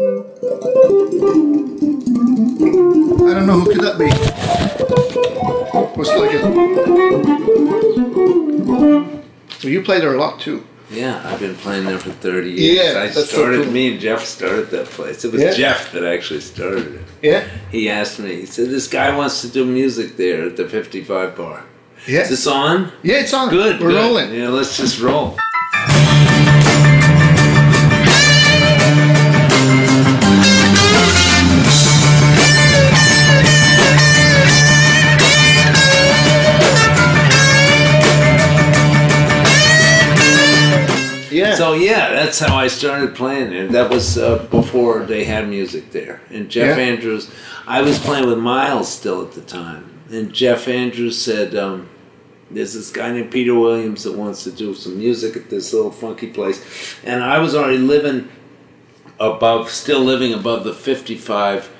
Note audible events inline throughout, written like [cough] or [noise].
I don't know who could that be. What's like it? Well, you play there a lot too. Yeah, I've been playing there for 30 years. Yeah, I that's so started, cool. me and Jeff started that place. It was Yeah. Jeff that actually started it. Yeah. He asked me, he said, This guy wants to do music there at the 55 bar. Yeah. Is this on? Yeah, it's on. Good. We're good. rolling. Yeah, let's just roll. So yeah, that's how I started playing there. That was uh, before they had music there. And Jeff Yeah. Andrews, I was playing with Miles still at the time, and Jeff Andrews said, um, "There's this guy named Peter Williams that wants to do some music at this little funky place," and I was already living above, still living above the 55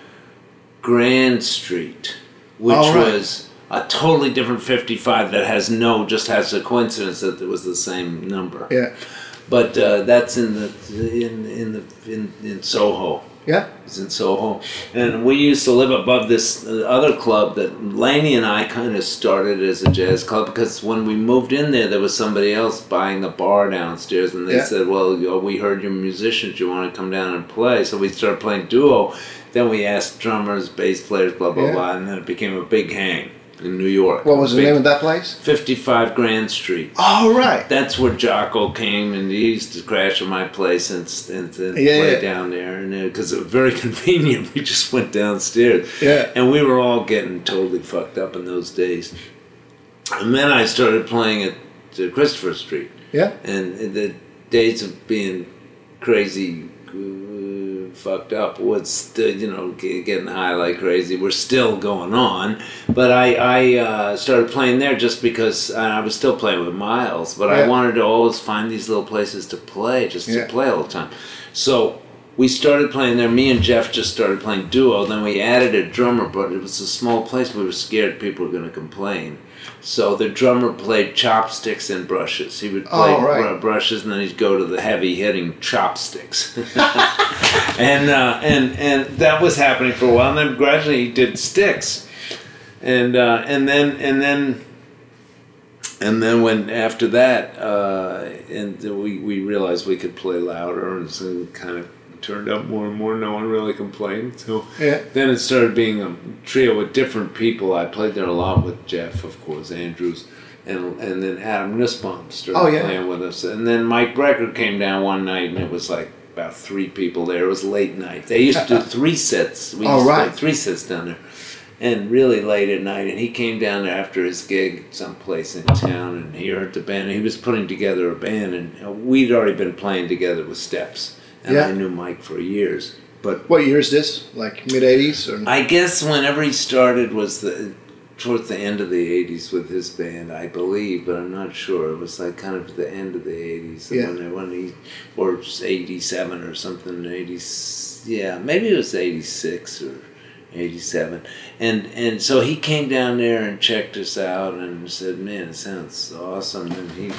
Grand Street, which All right. was a totally different 55 that has no, just has a coincidence that it was the same number yeah. But uh, that's in the in in the in, in Soho. Yeah. It's in Soho, and we used to live above this uh, other club that Leni and I kind of started as a jazz club because when we moved in there, there was somebody else buying a bar downstairs, and they Yeah. said, "Well, you know, we heard you're musicians. You want to come down and play?" So we started playing duo. Then we asked drummers, bass players, blah blah Yeah. blah, and then it became a big hang in New York. What was the name of that place? Fifty-five Grand Street All right. that's where Jaco came and he used to crash at my place and, and, and Yeah, play yeah. down there and because it was very [laughs] convenient we just went downstairs Yeah. and we were all getting totally fucked up in those days and then I started playing at uh, Christopher Street Yeah. and the days of being crazy fucked up. What's still you know getting high like crazy. We're still going on. But i i uh, started playing there just because i was still playing with miles but i wanted to always find these little places to play just Yeah. to play all the time. So we started playing there. Me and Jeff just started playing duo. Then we added a drummer, but it was a small place. We were scared people were going to complain. So the drummer played chopsticks and brushes. He would play Oh, right. br- brushes, and then he'd go to the heavy hitting chopsticks. [laughs] and uh, and and that was happening for a while. And then gradually he did sticks, and uh, and then and then and then when after that, uh, and we we realized we could play louder, and so kind of turned up more and more. No one really complained. So Yeah. then it started being a trio with different people. I played there a lot with Jeff, of course, Andrews, and and then Adam Nussbaum started Oh, yeah. playing with us, and then Mike Brecker came down one night, and it was like. About three people there. It was late night. They used to do [laughs] three sets. We Oh, used to right. three sets down there and really late at night. And he came down there after his gig someplace in town, and he heard the band. He was putting together a band, and we'd already been playing together with Steps, and Yeah. I knew Mike for years. But What year is this? Like mid '80s or? I guess whenever he started was the towards the end of the '80s with his band, I believe, but I'm not sure. It was like kind of the end of the '80s Yeah. when when he or '87 or something. '80s, yeah, maybe it was '86 or. 87 and and so he came down there and checked us out and said man it sounds awesome. And he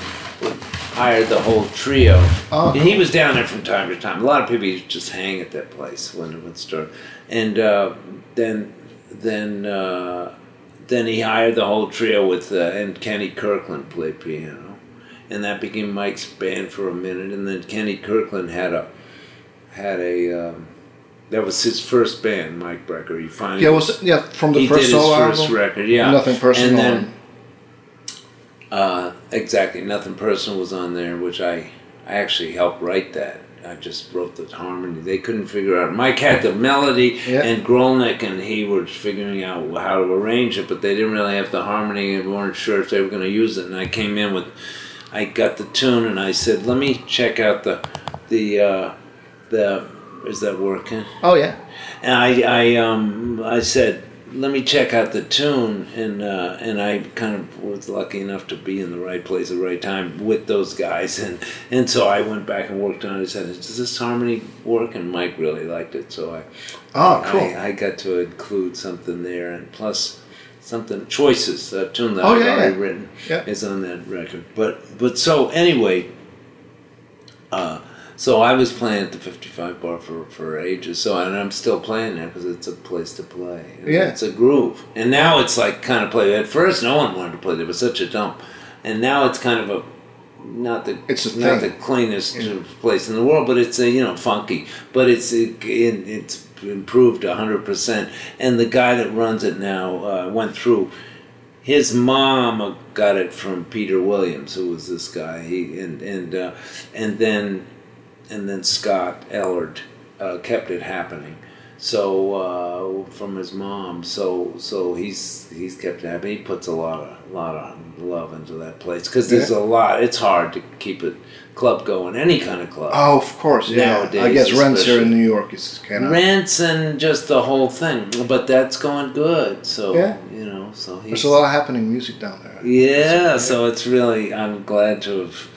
hired the whole trio. Oh, and he was down there from time to time. A lot of people used to just hang at that place when it would start. And uh, then then uh, then he hired the whole trio with uh, and Kenny Kirkland played piano. And that became Mike's band for a minute. And then Kenny Kirkland had a had a um, that was his first band Mike Brecker he finally yeah, was yeah from the he first did his solo first album. record yeah Nothing personal. and then uh, exactly nothing personal was on there which I I actually helped write that I just wrote the harmony they couldn't figure out Mike had the melody Yeah. and Grolnick and he were figuring out how to arrange it but they didn't really have the harmony and weren't sure if they were going to use it and I came in with I got the tune and I said let me check out the the uh, the is that working oh yeah. and I, I, um, I said, let me check out the tune, and uh, and I kind of was lucky enough to be in the right place at the right time with those guys, and and so I went back and worked on it. I said, does this harmony work? And Mike really liked it, so I, Oh, cool. I, I got to include something there, and plus something choices, a tune that Oh, I've yeah, already yeah. written Yeah. is on that record. But but so anyway, uh, So I was playing at the 55 bar for, for ages. So and I'm still playing there because it's a place to play. Yeah. It's a groove. And now it's like kind of play. At first, no one wanted to play there. It was such a dump. And now it's kind of a not the It's not thing. the cleanest Yeah. place in the world, but it's a you know funky. But it's it, it, it's improved hundred percent. And the guy that runs it now uh, went through. His mom got it from Peter Williams, who was this guy. He and and uh, and then and then Scott Ellard uh, kept it happening. So uh, from his mom, so so he's he's kept it happening. He puts a lot of lot of love into that place because there's a lot. It's hard to keep a club going, any kind of club. Oh, of course, yeah. I Nowadays, guess rents here in. New York is kind of. Rents and just the whole thing, but that's going good. So Yeah. you know, so he's There's a lot of happening music down there. yeah, so it's really I'm glad to have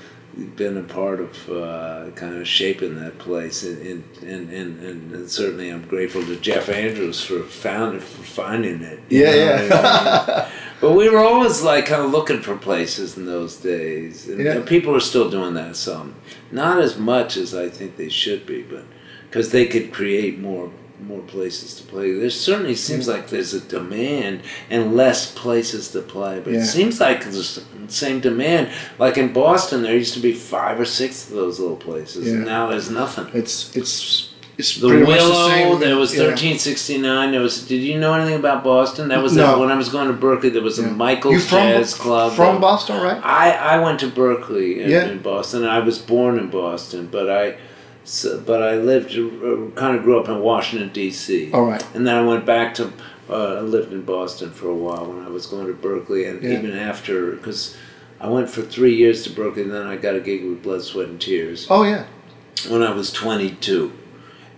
been a part of uh, kind of shaping that place, and and, and, and and certainly I'm grateful to Jeff Andrews for found for finding it. Yeah, know yeah. what I mean? but we were always like kind of looking for places in those days, and, Yeah. and people are still doing that some, not as much as I think they should be, but because they could create more more places to play. There certainly seems like there's a demand and less places to play, but Yeah. it seems like there's the same demand. Like in Boston, there used to be five or six of those little places, and now there's nothing. It's it's it's The Willow, the same. there was 1369. There was. Did you know anything about Boston? That was No. when I was going to Berklee. There was Yeah. a Michael's from Jazz Club. from Boston, right? I, I went to Berklee in, Yeah. in Boston. I was born in Boston, but I, so, but I lived, uh, kind of grew up in Washington D.C. All right. And then I went back to, uh, I lived in Boston for a while when I was going to Berklee, and Yeah. even after, because I went for three years to Berklee, and then I got a gig with Blood, Sweat, and Tears Oh yeah. when I was 22.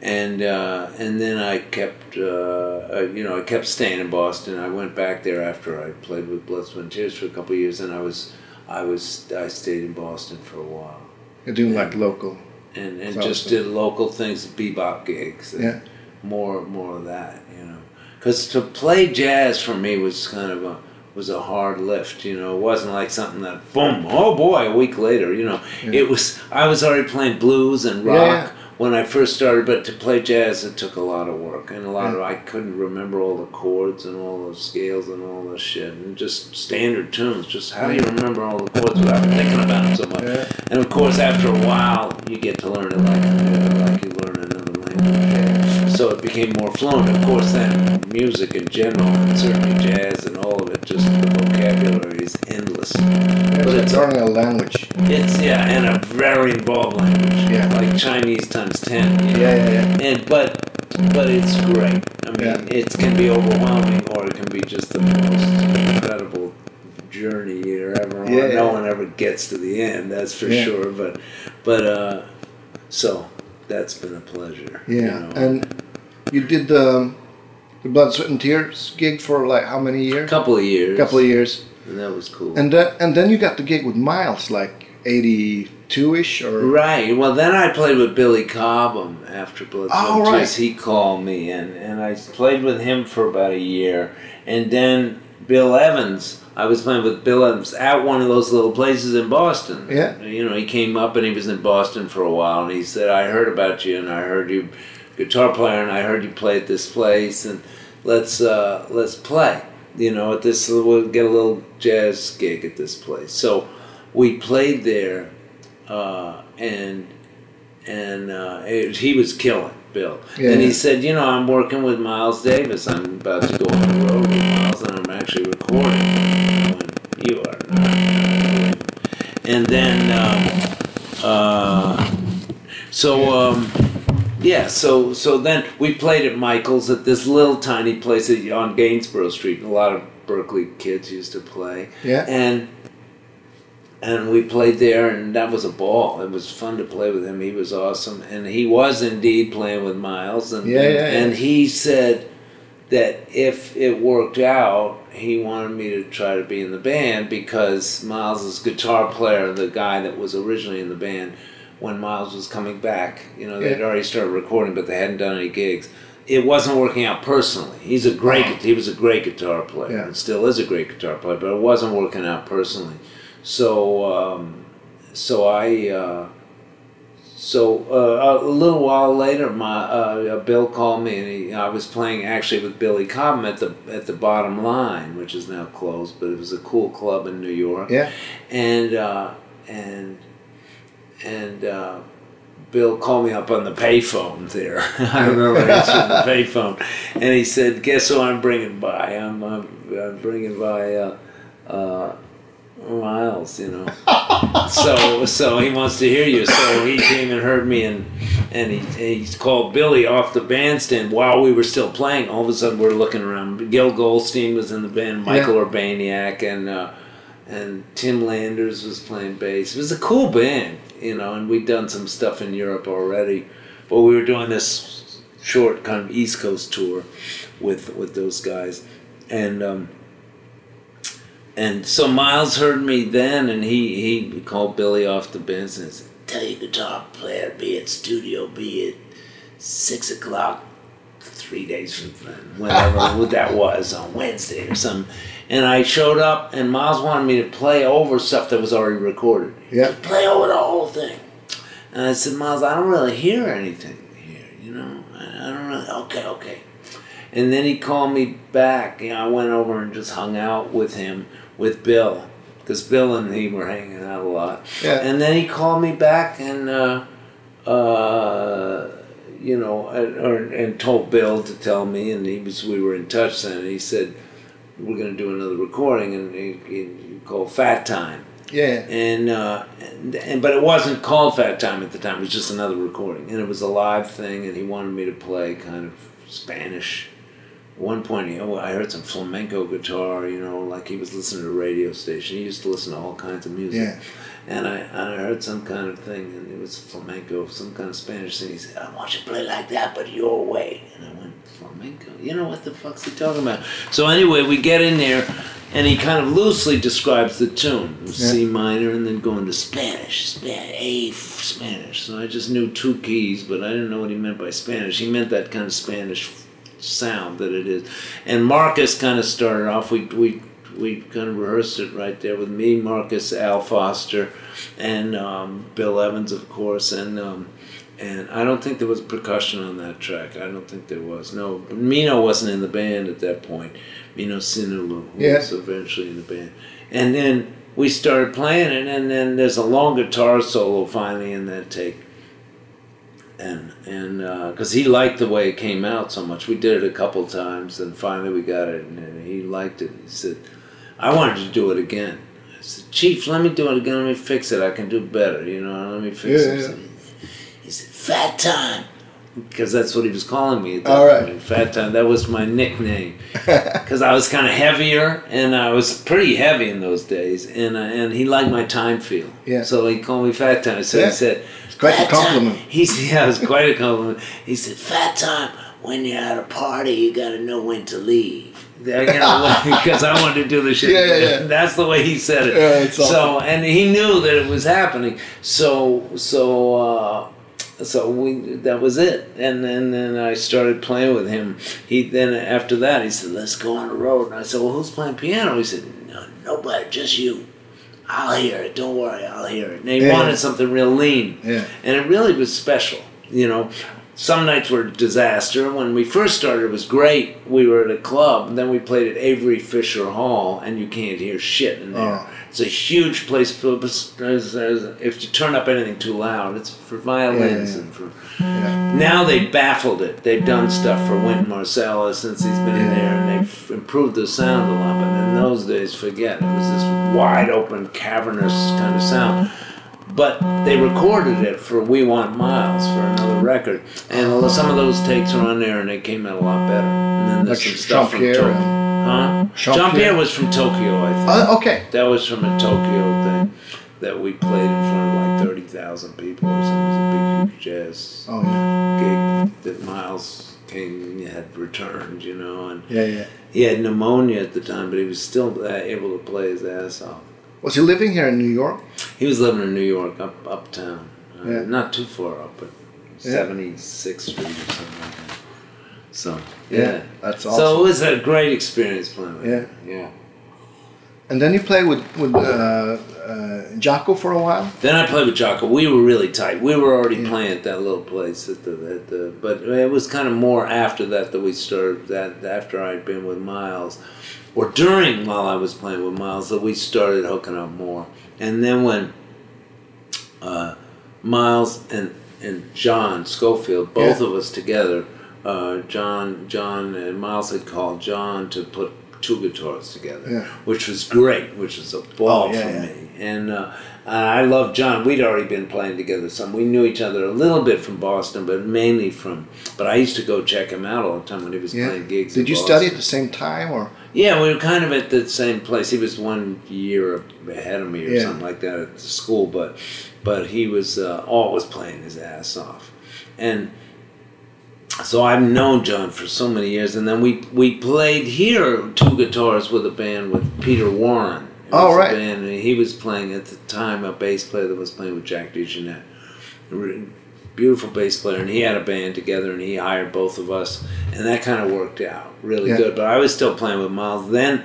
And uh, and then I kept uh, uh, you know I kept staying in Boston. I went back there after I played with Blood, Sweat, and Tears for a couple of years, and I was I was I stayed in Boston for a while, You're doing like local. And and just did local things, bebop gigs, and Yeah. more more of that, you know. Because to play jazz for me was kind of a was a hard lift, you know. It wasn't like something that boom, oh boy, a week later, you know. Yeah. It was I was already playing blues and rock. When I first started, but to play jazz it took a lot of work and a lot of I couldn't remember all the chords and all the scales and all the shit and just standard tunes. Just how do you remember all the chords without thinking about them so much? Yeah. And of course, after a while, you get to learn it like like you learn another language. So it became more fluent. Of course, then music in general, and certainly jazz and all of it, just the vocabulary is endless. It's But it's learning a language. it's yeah, and a very involved language. Yeah. like Chinese times ten. you know? Yeah, yeah, yeah. And but but it's great. I mean, Yeah. it can be overwhelming, or it can be just the most incredible journey you're ever on. Yeah, no one ever gets to the end, that's for Yeah. sure. But but uh, so that's been a pleasure. you know. And you did the the Blood, Sweat, and Tears gig for like how many a couple of years. couple of years. And that was cool. And then and then you got the gig with Miles, like eighty two ish or Right. Well, then I played with Billy Cobham after Blood Sweat Oh, right. He called me, and, and I played with him for about a year. And then Bill Evans, I was playing with Bill Evans at one of those little places in Boston. Yeah. You know, he came up and he was in Boston for a while, and he said, I heard about you, and I heard you guitar player, and I heard you play at this place, and let's uh, let's play. You know, at this we'll get a little jazz gig at this place. So we played there, uh, and and uh, it, he was killing Bill. Yeah. And he said, you know, I'm working with Miles Davis. I'm about to go on the road with Miles, and I'm actually recording. You are not. And then, um, uh, so um, yeah, so so then we played at Michael's at this little tiny place on Gainsborough Street. A lot of Berklee kids used to play, Yeah. and and we played there, and that was a ball. It was fun to play with him. He was awesome, and he was indeed playing with Miles, and Yeah, and, yeah, yeah. and he said that if it worked out, he wanted me to try to be in the band because Miles's guitar player, the guy that was originally in the band, when Miles was coming back, you know, they'd Yeah. already started recording, but they hadn't done any gigs. It wasn't working out personally. He's a great. He was a great guitar player, Yeah. and still is a great guitar player, but it wasn't working out personally. So, um, so I, uh, so uh, a little while later, my uh, Bill called me, and he, I was playing actually with Billy Cobham at the at the Bottom Line, which is now closed, but it was a cool club in New York. Yeah. And uh, and and uh, Bill called me up on the payphone there. [laughs] I remember answering the [laughs] payphone, and he said, "Guess who I'm bringing by? I'm I'm, I'm bringing by." Uh, uh, Miles, you know. [laughs] so so he wants to hear you. So he came and heard me, and and he he called Billy off the bandstand while we were still playing. All of a sudden, we're looking around. Gil Goldstein was in the band, Michael Yeah. Urbaniak, and uh, and Tim Landers was playing bass. It was a cool band, you know. And we'd done some stuff in Europe already, but we were doing this short kind of East Coast tour with with those guys, and. Um, and so Miles heard me then, and he, he called Billy off the bench and said, "Tell your guitar player be at studio B at six o'clock, three days from then, whenever [laughs] that was on Wednesday or something." And I showed up, and Miles wanted me to play over stuff that was already recorded. Yeah. play over the whole thing. And I said, Miles, I don't really hear anything here. You know, I, I don't really. Okay, okay. And then he called me back. You know, I went over and just hung out with him, with Bill, because Bill and he were hanging out a lot. Yeah. And then he called me back and, uh, uh, you know, and, or, and told Bill to tell me, and he was we were in touch then. And he said we're going to do another recording, and called Fat Time Yeah. and, uh, and and but it wasn't called Fat Time at the time. It was just another recording, and it was a live thing. And he wanted me to play kind of Spanish. At one point, you know, I heard some flamenco guitar. You know, like he was listening to a radio station. He used to listen to all kinds of music. Yeah. And I, I heard some kind of thing, and it was flamenco, some kind of Spanish thing. He said, "I want you to play like that, but your way." And I went, "Flamenco? You know what the fuck's he talking about?" So anyway, we get in there, and he kind of loosely describes the tune, C minor, and then going to Spanish, Spanish, A Spanish. So I just knew two keys, but I didn't know what he meant by Spanish. He meant that kind of Spanish sound that it is. And Marcus kind of started off. We we we kind of rehearsed it right there with me, Marcus, Al Foster, and um, Bill Evans, of course, and. Um, and I don't think there was percussion on that track. I don't think there was. No, Mino wasn't in the band at that point. Mino Cinelu, who Yeah. was eventually in the band. And then we started playing it, and then there's a long guitar solo finally in that take. And and because he liked the way it came out so much, we did it a couple times, and finally we got it, and, and he liked it. He said, "I wanted to do it again." I said, "Chief, let me do it again. Let me fix it. I can do better. You know, let me fix Yeah, it." yeah. He said, "Fat time," because that's what he was calling me. At that All right. point. Fat time. That was my nickname [laughs] because I was kind of heavier, and I was pretty heavy in those days, and uh, and he liked my time feel. Yeah. So he called me Fat Time. So Yeah. he said, It's quite a "Fat Time." compliment. He said, [laughs] "Yeah, it was quite a compliment." He said, "Fat Time. When you're at a party, you got to know when to leave." [laughs] Yeah, you know, because I wanted to do the shit. Yeah, yeah, yeah. That's the way he said it. Yeah, it's so, and he knew that it was happening. So, so, uh, so we that was it. And then, then I started playing with him. He then after that he said, "Let's go on the road." And I said, "Well, who's playing piano?" He said, "No, nobody, just you." I'll hear it. Don't worry, I'll hear it. And he Yeah. wanted something real lean, Yeah. and it really was special. You know, some nights were a disaster. When we first started, it was great. We were at a club, and then we played at Avery Fisher Hall, and you can't hear shit in there. Oh. It's a huge place. For, if you turn up anything too loud, it's for violins Yeah, yeah. and for. Yeah. Now they baffled it. They've done stuff for Wynton Marsalis since he's been in there, and they've improved the sound a lot. But in those days, forget it was this wide open, cavernous kind of sound. But they recorded it for We Want Miles for another record, and some of those takes are on there, and they came out a lot better. And then there's some stuff from Tokyo. Huh? Jean-Pierre. Jean-Pierre was from Tokyo, I think. Uh, okay. That was from a Tokyo thing that we played in front of like 30,000 people or something. It was a big huge jazz Oh yeah. gig that Miles came had returned, you know, and Yeah, yeah. he had pneumonia at the time, but he was still uh, able to play his ass off. Was he living here in New York? He was living in New York, up uptown, uh, Yeah. not too far up, but Yeah. 76th Street or something like that. So yeah, That's so it was a great experience playing with Yeah. him. Yeah. And then you played with with uh, uh, Jaco for a while. Then I played with Jaco. We were really tight. We were already Yeah. playing at that little place at the at the. But it was kind of more after that that we started. That after I'd been with Miles, or during while I was playing with Miles, that we started hooking up more. And then when uh, Miles and and John Scofield, both Yeah. of us together, uh, John John and Miles had called John to put two guitars together Yeah. which was great, which was a ball Oh, yeah, for me. And uh, I love John. We'd already been playing together some. We knew each other a little bit from Boston, but mainly from. But I used to go check him out all the time when he was playing gigs. Did you Boston. study at the same time or? Yeah, we were kind of at the same place. He was one year ahead of me or Yeah. something like that at the school, but but he was uh, always playing his ass off, and so I've known John for so many years. And then we we played here two guitars with a band with Peter Warren. Oh, right. band, and he was playing at the time a bass player that was playing with Jack DeJohnette. Beautiful bass player, and he had a band together, and he hired both of us, and that kind of worked out really Yeah. good. But I was still playing with Miles. Then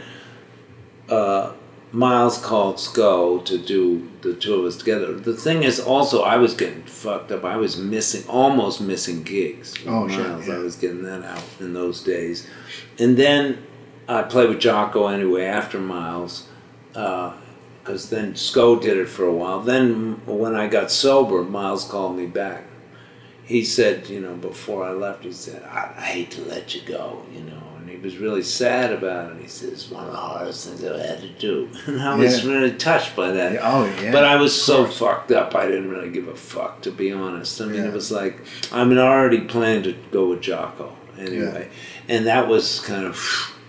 uh, Miles called Sco to do the two of us together. The thing is, also, I was getting fucked up. I was missing, almost missing gigs. Oh, sure, Miles. yeah. I was getting that out in those days. And then I played with Jaco anyway after Miles, because then Sco did it for a while. Then when I got sober, Miles called me back. He said, you know, before I left, he said, I, I hate to let you go, you know. And he was really sad about it. He said, it's one of the hardest things I've had to do. [laughs] And I was Yeah. really touched by that. Yeah, oh yeah. But I was so fucked up, I didn't really give a fuck, to be honest. I mean, Yeah. it was like, I mean, I already planned to go with Jaco anyway. And that was kind of,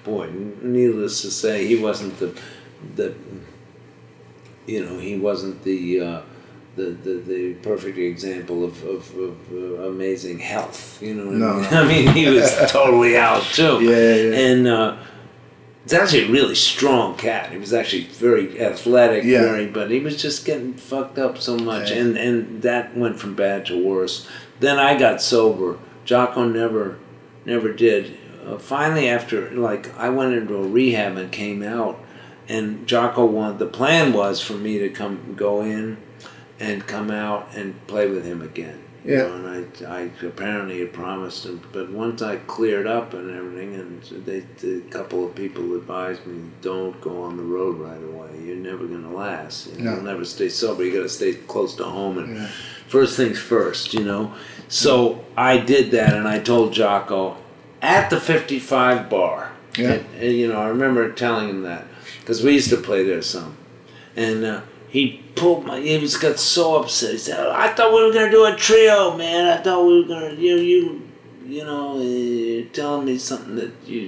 boy, needless to say, he wasn't the, the you know, he wasn't the, uh, the, the, the perfect example of, of, of uh, amazing health. You know No, I mean? [laughs] I mean, he was [laughs] totally out too. Yeah, yeah. And uh, it's actually a really strong cat. He was actually very athletic, Yeah. very, but he was just getting fucked up so much, Yeah. and and that went from bad to worse. Then I got sober. Jaco never, never did. Uh, finally, after like I went into a rehab and came out, and Jaco wanted. The plan was for me to come go in, and come out and play with him again. You Yeah. know, and I, I apparently had promised him, but once I cleared up and everything, and they, a couple of people advised me, don't go on the road right away. You're never gonna last. You know, No. You'll never stay sober. You gotta stay close to home and Yeah. first things first. You know. So I did that, and I told Jaco at the 55 bar. Yeah. And, and, you know, I remember telling him that because we used to play there some, and uh, he pulled my. He was got so upset. He said, "I thought we were gonna do a trio, man. I thought we were gonna you you you know uh, you're telling me something that you."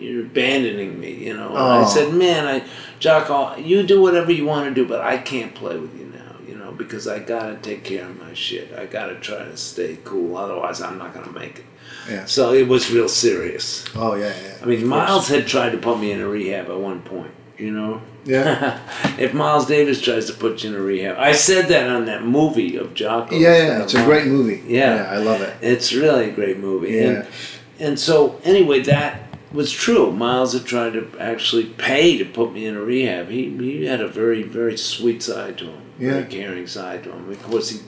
You're abandoning me, you know. And I Oh. said, "Man, I, Jaco, you do whatever you want to do, but I can't play with you now, you know, because I gotta take care of my shit. I gotta try to stay cool, otherwise I'm not gonna make it." Yeah. So it was real serious. Oh yeah, yeah. I mean, Miles had tried to put me in a rehab at one point. You know. Yeah. [laughs] if Miles Davis tries to put you in a rehab, I said that on that movie of Jaco. Yeah, yeah. It's a great movie. Yeah. I love it. It's really a great movie. Yeah. And, and so anyway, that was true. Miles had tried to actually pay to put me in a rehab. He he had a very very sweet side to him. Very caring side to him. Of course, he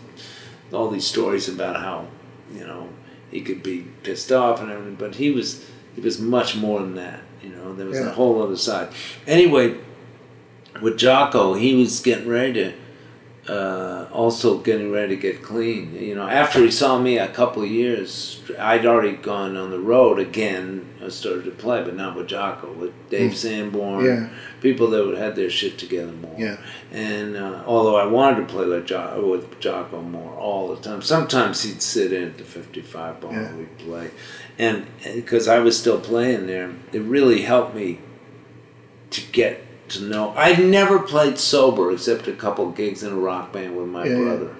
all these stories about how you know he could be pissed off and everything, but he was he was much more than that. You know, there was a whole other side. Anyway, with Jaco, he was getting ready to. Uh, also getting ready to get clean. You know, after he saw me a couple of years, I'd already gone on the road again. I started to play, but not with Jaco, with Dave Sanborn, Yeah. people that had their shit together more. Yeah. And uh, although I wanted to play like jo- with Jaco more all the time, sometimes he'd sit in at the 55 bar Yeah. and we'd play. And because I was still playing there, it really helped me to get to know. I'd never played sober except a couple gigs in a rock band with my Yeah, yeah. brother.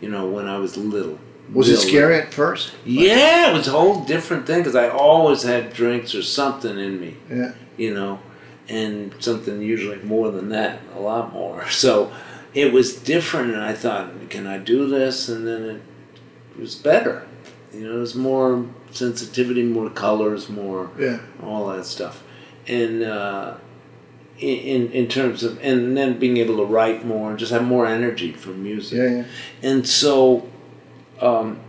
You know, when I was little. Was it Real scary at first? Yeah, it was a whole different thing because I always had drinks or something in me Yeah. you know, and something usually more than that, a lot more. [laughs] So it was different, and I thought, can I do this? And then it was better. You know, it was more sensitivity, more colors, more Yeah. all that stuff. And uh, in in terms of and then being able to write more and just have more energy for music. Yeah, yeah. And so, um,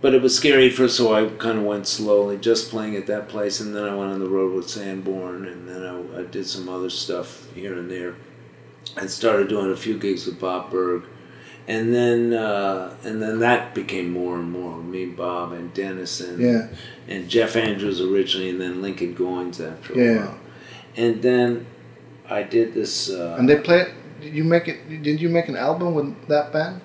but it was scary at first, so I kind of went slowly, just playing at that place, and then I went on the road with Sanborn, and then I, I did some other stuff here and there. I started doing a few gigs with Bob Berg, and then uh, and then that became more and more me, Bob, and Dennis, and Yeah. and Jeff Andrews originally, and then Lincoln Goins after a Yeah. while, and then I did this. Uh, And they play it. Did you make it? Did you make an album with that band?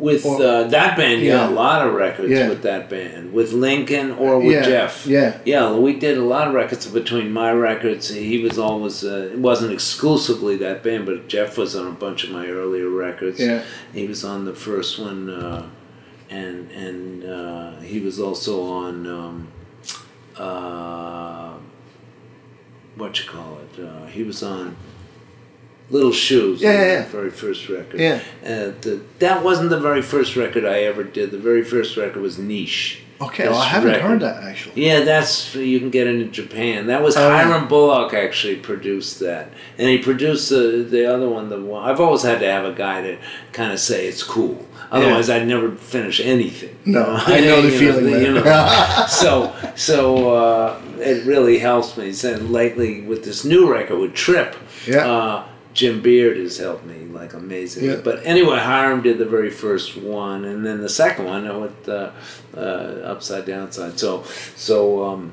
With Or- uh, that band, yeah, Yeah. a lot of records Yeah. with that band. With Lincoln or with yeah. Jeff. Yeah. Yeah, we did a lot of records between my records. He was always, uh, it wasn't exclusively that band, but Jeff was on a bunch of my earlier records. Yeah. He was on the first one, uh, and and uh, he was also on, um, uh, what you call it? Uh, he was on Little Shoes. Yeah, the yeah, yeah. Very first record. Yeah. Uh, the, that wasn't the very first record I ever did. The very first record was Neesh. Okay. Well, I haven't record. heard that actually. Yeah, that's you can get it in Japan. That was yeah. Hiram Bullock actually produced that, and he produced the the other one. The one I've always had to have a guy to kind of say it's cool. Otherwise, I'd never finish anything. you No, know? I know the You feeling, you man. know. [laughs] so so uh, it really helps me. And lately with this new record with Trip, Yeah. uh, Jim Beard has helped me like amazingly. Yeah. But anyway, Hiram did the very first one, and then the second one with uh, uh, Upside Downside. So so um,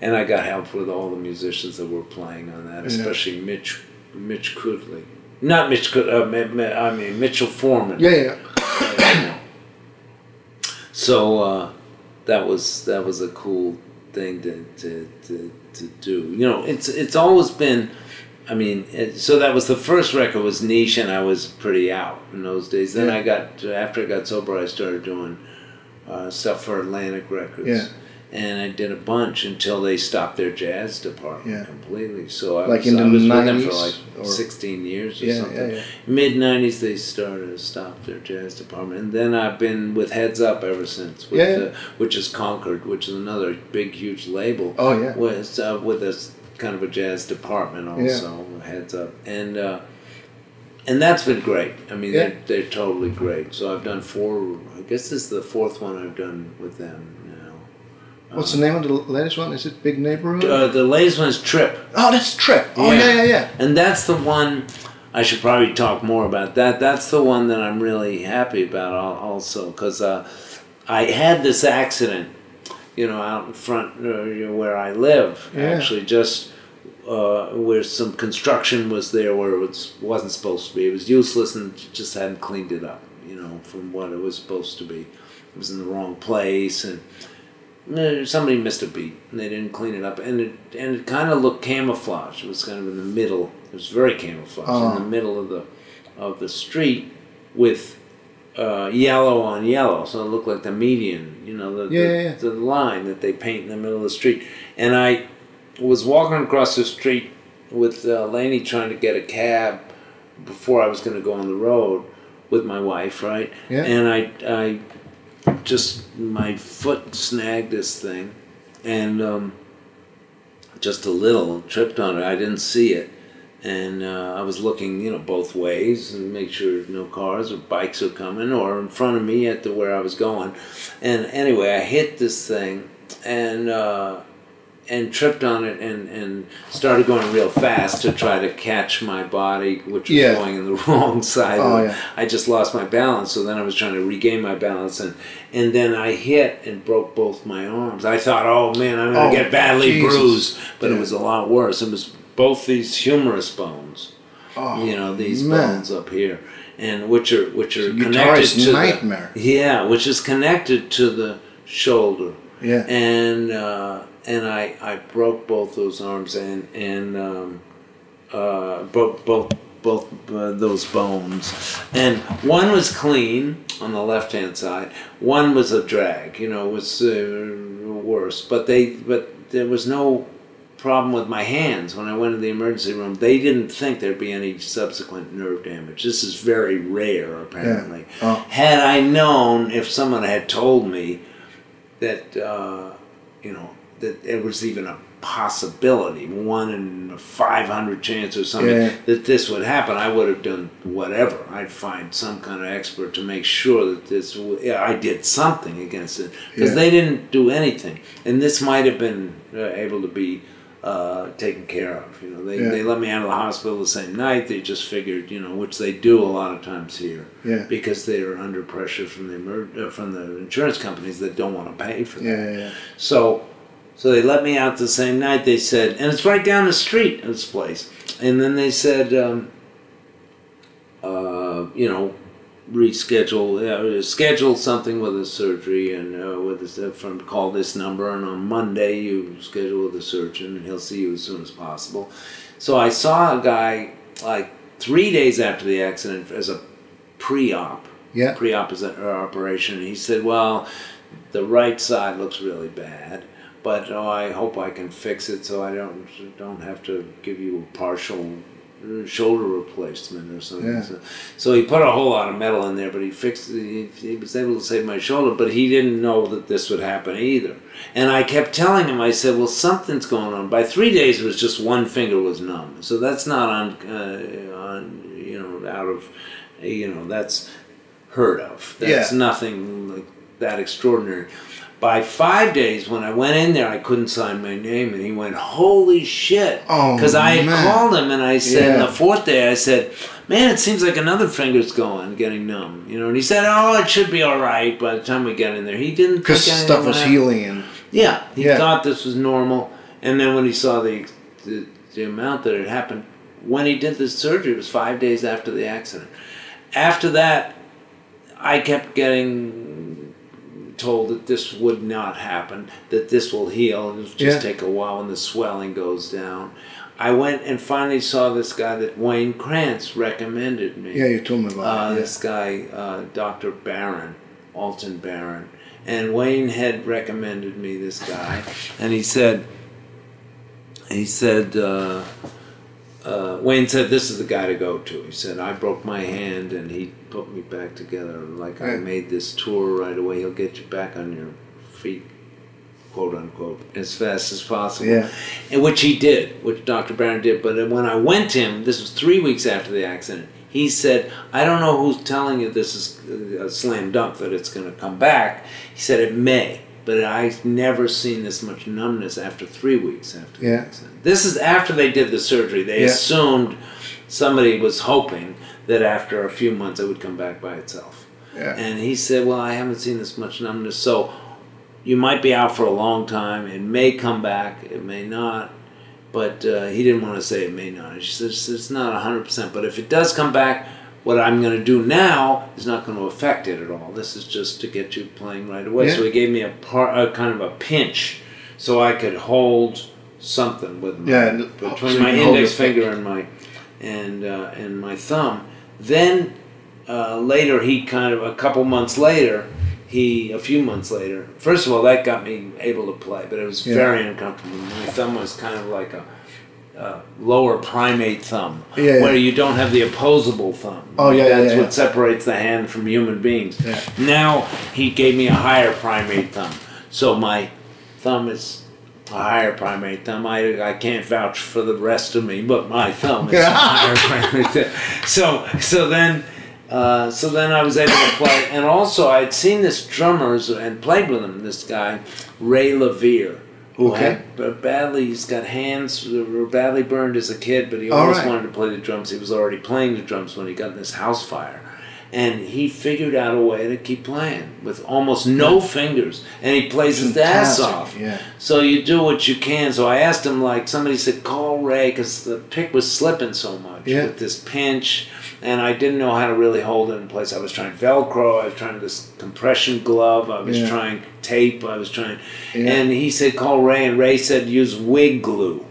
and I got help with all the musicians that were playing on that, Yeah. especially Mitch Mitch Kudley. Not Mitch Kud- uh, I mean Mitchell Forman. Yeah. Yeah. So uh, that was that was a cool thing to, to, to, to do. You know, it's it's always been. I mean, it, so that was the first record was neesh, and I was pretty out in those days. Then Yeah. I got after I got sober, I started doing uh, stuff for Atlantic Records. Yeah. And I did a bunch until they stopped their jazz department Yeah. completely. So I Like was, in I the was with them for like or- 16 years or Yeah, something mid '90s they started to stop their jazz department, and then I've been with Heads Up ever since, with Yeah. The, which is Concord, which is another big, huge label. Oh yeah. with uh, with a kind of a jazz department also, Heads Up, and uh, and that's been great. I mean, Yeah. they're they're totally great. So I've done four. I guess this is the fourth one I've done with them now. What's the name of the latest one? Is it Big Neighborhood? Uh, the latest one is Trip. oh, that's Trip. Oh Yeah. yeah, yeah, yeah. And that's the one I should probably talk more about. That that's the one that I'm really happy about also because uh, I had this accident, you know, out in front uh, where I live. Yeah. Actually, just uh, where some construction was there where it was, wasn't supposed to be. It was useless and just hadn't cleaned it up. You know, from what it was supposed to be. It was in the wrong place and. Uh, Somebody missed a beat and they didn't clean it up, and it and it kind of looked camouflage. It was kind of in the middle. It was very camouflage Oh. in the middle of the of the street with uh, yellow on yellow, so it looked like the median. You know, the Yeah, the, yeah, yeah. the line that they paint in the middle of the street. And I was walking across the street with uh, Leni trying to get a cab before I was going to go on the road with my wife, right? Yeah. And I I just my foot snagged this thing, and um, just a little tripped on it. I didn't see it, and uh, I was looking, you know, both ways and make sure no cars or bikes are coming or in front of me at the where I was going. And anyway, I hit this thing and uh, and tripped on it and, and started going real fast to try to catch my body, which was Yeah. going in the [laughs] wrong side. Oh, yeah. I just lost my balance, so then I was trying to regain my balance, and and then I hit and broke both my arms. I thought, oh man, I'm gonna Oh, get badly Jesus. bruised, but it was a lot worse. It was both these humerus bones, Oh, you know, these man. bones up here, and which are which are connected to nightmare. the yeah, which is connected to the shoulder Yeah. and uh, and I, I broke both those arms and and um, uh, both both both uh, those bones, and one was clean on the left hand side. One was a drag, you know, was uh, worse. But they but there was no problem with my hands when I went to the emergency room. They didn't think there'd be any subsequent nerve damage. This is very rare, apparently. Oh. Had I known, if someone had told me that uh, you know that it was even a possibility, one in a 500 chance or something, Yeah. that this would happen, I would have done whatever. I'd find some kind of expert to make sure that this, w- yeah, I did something against it. Because Yeah. they didn't do anything. And this might have been uh, able to be uh, taken care of. You know, they, Yeah. they let me out of the hospital the same night. They just figured, you know, which they do a lot of times here Yeah. because they are under pressure from the emer- uh, from the insurance companies that don't want to pay for that. Yeah, yeah, yeah. So, so they let me out the same night. They said, and it's right down the street this place. And then they said, um, uh, you know, reschedule, uh, schedule something with a surgery, and uh, with a, uh, from call this number, and on Monday you schedule with a surgeon, and he'll see you as soon as possible. So I saw a guy like three days after the accident as a pre-op Yeah. pre-op is- an operation. He said, "Well, the right side looks really bad, but oh, I hope I can fix it so I don't don't have to give you a partial uh, shoulder replacement or something." Yeah. So, so he put a whole lot of metal in there, but he fixed. it. He, he was able to save my shoulder, but he didn't know that this would happen either. And I kept telling him, I said, "Well, something's going on." By three days, it was just one finger was numb, so that's not on, uh, on you know, out of, you know, that's heard of. That's Yeah. nothing like that extraordinary. By five days, when I went in there, I couldn't sign my name, and he went, "Holy shit!" Oh, Because I had man. called him, and I said, Yeah. the fourth day, I said, "Man, it seems like another finger's going, getting numb." You know, and he said, "Oh, it should be all right by the time we get in there." He didn't Because stuff was healing and Yeah, he Yeah. thought this was normal, and then when he saw the, the the amount that had happened, when he did the surgery, it was five days after the accident. After that, I kept getting told that this would not happen, that this will heal, it'll just Yeah. take a while when the swelling goes down. I went and finally saw this guy that Wayne Krantz recommended me yeah, you told me uh, about it. this guy, uh, Dr. Barron, Alton Barron. And Wayne had recommended me this guy, and he said, he said, uh, uh, Wayne said, this is the guy to go to. He said, I broke my hand, and he put me back together. Like I made this tour right away. He'll get you back on your feet, quote unquote, as fast as possible Yeah. and which he did, which Dr. Barron did. But when I went to him, this was three weeks after the accident. He said, "I don't know who's telling you this is a slam dunk that it's going to come back." He said it may, but I've never seen this much numbness after three weeks after the Yeah. accident. This is after they did the surgery. They Yeah. assumed somebody was hoping that after a few months it would come back by itself. Yeah. And he said, Well, I haven't seen this much numbness. So you might be out for a long time. It may come back, it may not. But uh, he didn't want to say it may not. He It's, it's not 100%. But if it does come back, what I'm going to do now is not going to affect it at all. This is just to get you playing right away. Yeah. So he gave me a, par, a kind of a pinch so I could hold something with my, Yeah, between so my index finger and my and uh, and my thumb. Then uh, later, he kind of a couple months later, he a few months later. First of all, that got me able to play, but it was Yeah. very uncomfortable. My thumb was kind of like a. Uh, lower primate thumb, Yeah, where yeah. you don't have the opposable thumb. Oh, yeah, that's yeah, what separates the hand from human beings. Now he gave me a higher primate thumb, so my thumb is a higher primate thumb. I, I can't vouch for the rest of me, but my thumb is a [laughs] higher primate thumb. So so then. Uh, so then I was able to play, and also I'd seen this drummers and played with him. This guy, Ray Levere, Okay. But badly, he's got hands that were badly burned as a kid, but he always right. wanted to play the drums. He was already playing the drums when he got in this house fire, and he figured out a way to keep playing with almost no fingers, and he plays his ass off. Yeah. So you do what you can. So I asked him, like somebody said, call Ray because the pick was slipping so much Yeah. with this pinch, and I didn't know how to really hold it in place. I was trying Velcro, I was trying this compression glove, I was Yeah. trying tape, I was trying, Yeah. and he said call Ray, and Ray said use wig glue.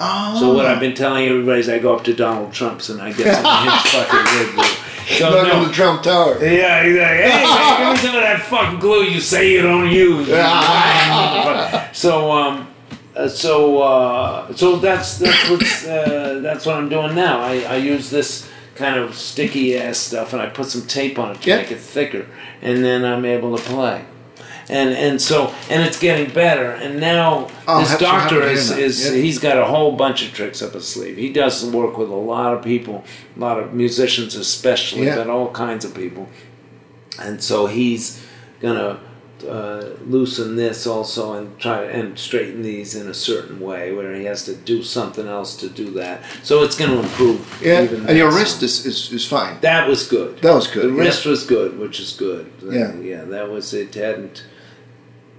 Oh. So what I've been telling everybody is I go up to Donald Trump's and I get some [laughs] of his fucking wig glue. So Knock no, on the Trump Tower. yeah, he's like, hey, give me some of that fucking glue you say you don't use. [laughs] so, um, uh, so, uh, so that's that's what's uh, that's what I'm doing now. I, I use this kind of sticky ass stuff and I put some tape on it to Yeah. make it thicker, and then I'm able to play. and and so and it's getting better. And now Oh, this I'm so doctor is is Yeah. he's got a whole bunch of tricks up his sleeve. He does work with a lot of people, a lot of musicians especially, Yeah. but all kinds of people. And so he's gonna uh, loosen this also and try and straighten these in a certain way where he has to do something else to do that. So it's going to improve. Yeah, even and your wrist is, is, is fine. That was good. That was good. The yeah. wrist was good, which is good. Yeah. yeah, that was it. Hadn't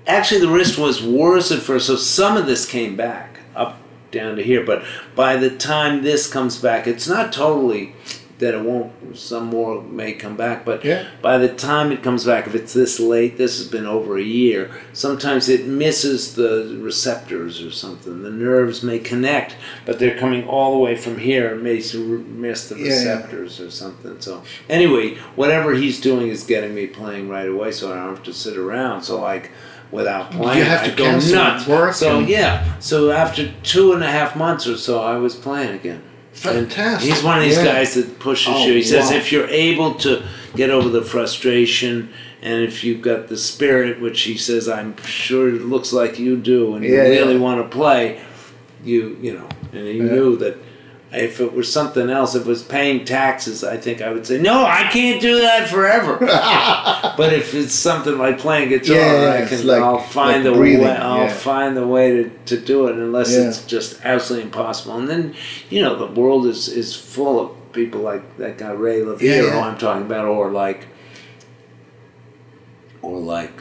actually the wrist was worse at first, so some of this came back up down to here. But by the time this comes back, it's not totally that it won't. Some more may come back, but Yeah. by the time it comes back, if it's this late, this has been over a year. Sometimes it misses the receptors or something. The nerves may connect, but they're coming all the way from here and may miss the Yeah, yeah. receptors or something. So anyway, whatever he's doing is getting me playing right away, so I don't have to sit around. So like without playing, You have I to go cancel nuts. work So yeah, so after two and a half months or so, I was playing again. Fantastic. he's one of these Yeah. guys that pushes Oh, you. He says wow. if you're able to get over the frustration and if you've got the spirit, which he says I'm sure it looks like you do, and Yeah, you really yeah. want to play, you you know, and he knew that. If it was something else, if it was paying taxes, I think I would say, no, I can't do that forever. [laughs] but if it's something like playing guitar, Yeah, I can, like, I'll find like the breathing, way. I'll yeah. find the way to, to do it, unless Yeah. it's just absolutely impossible. And then, you know, the world is is full of people like that guy Ray Levere, Yeah, who yeah. I'm talking about, or like, or like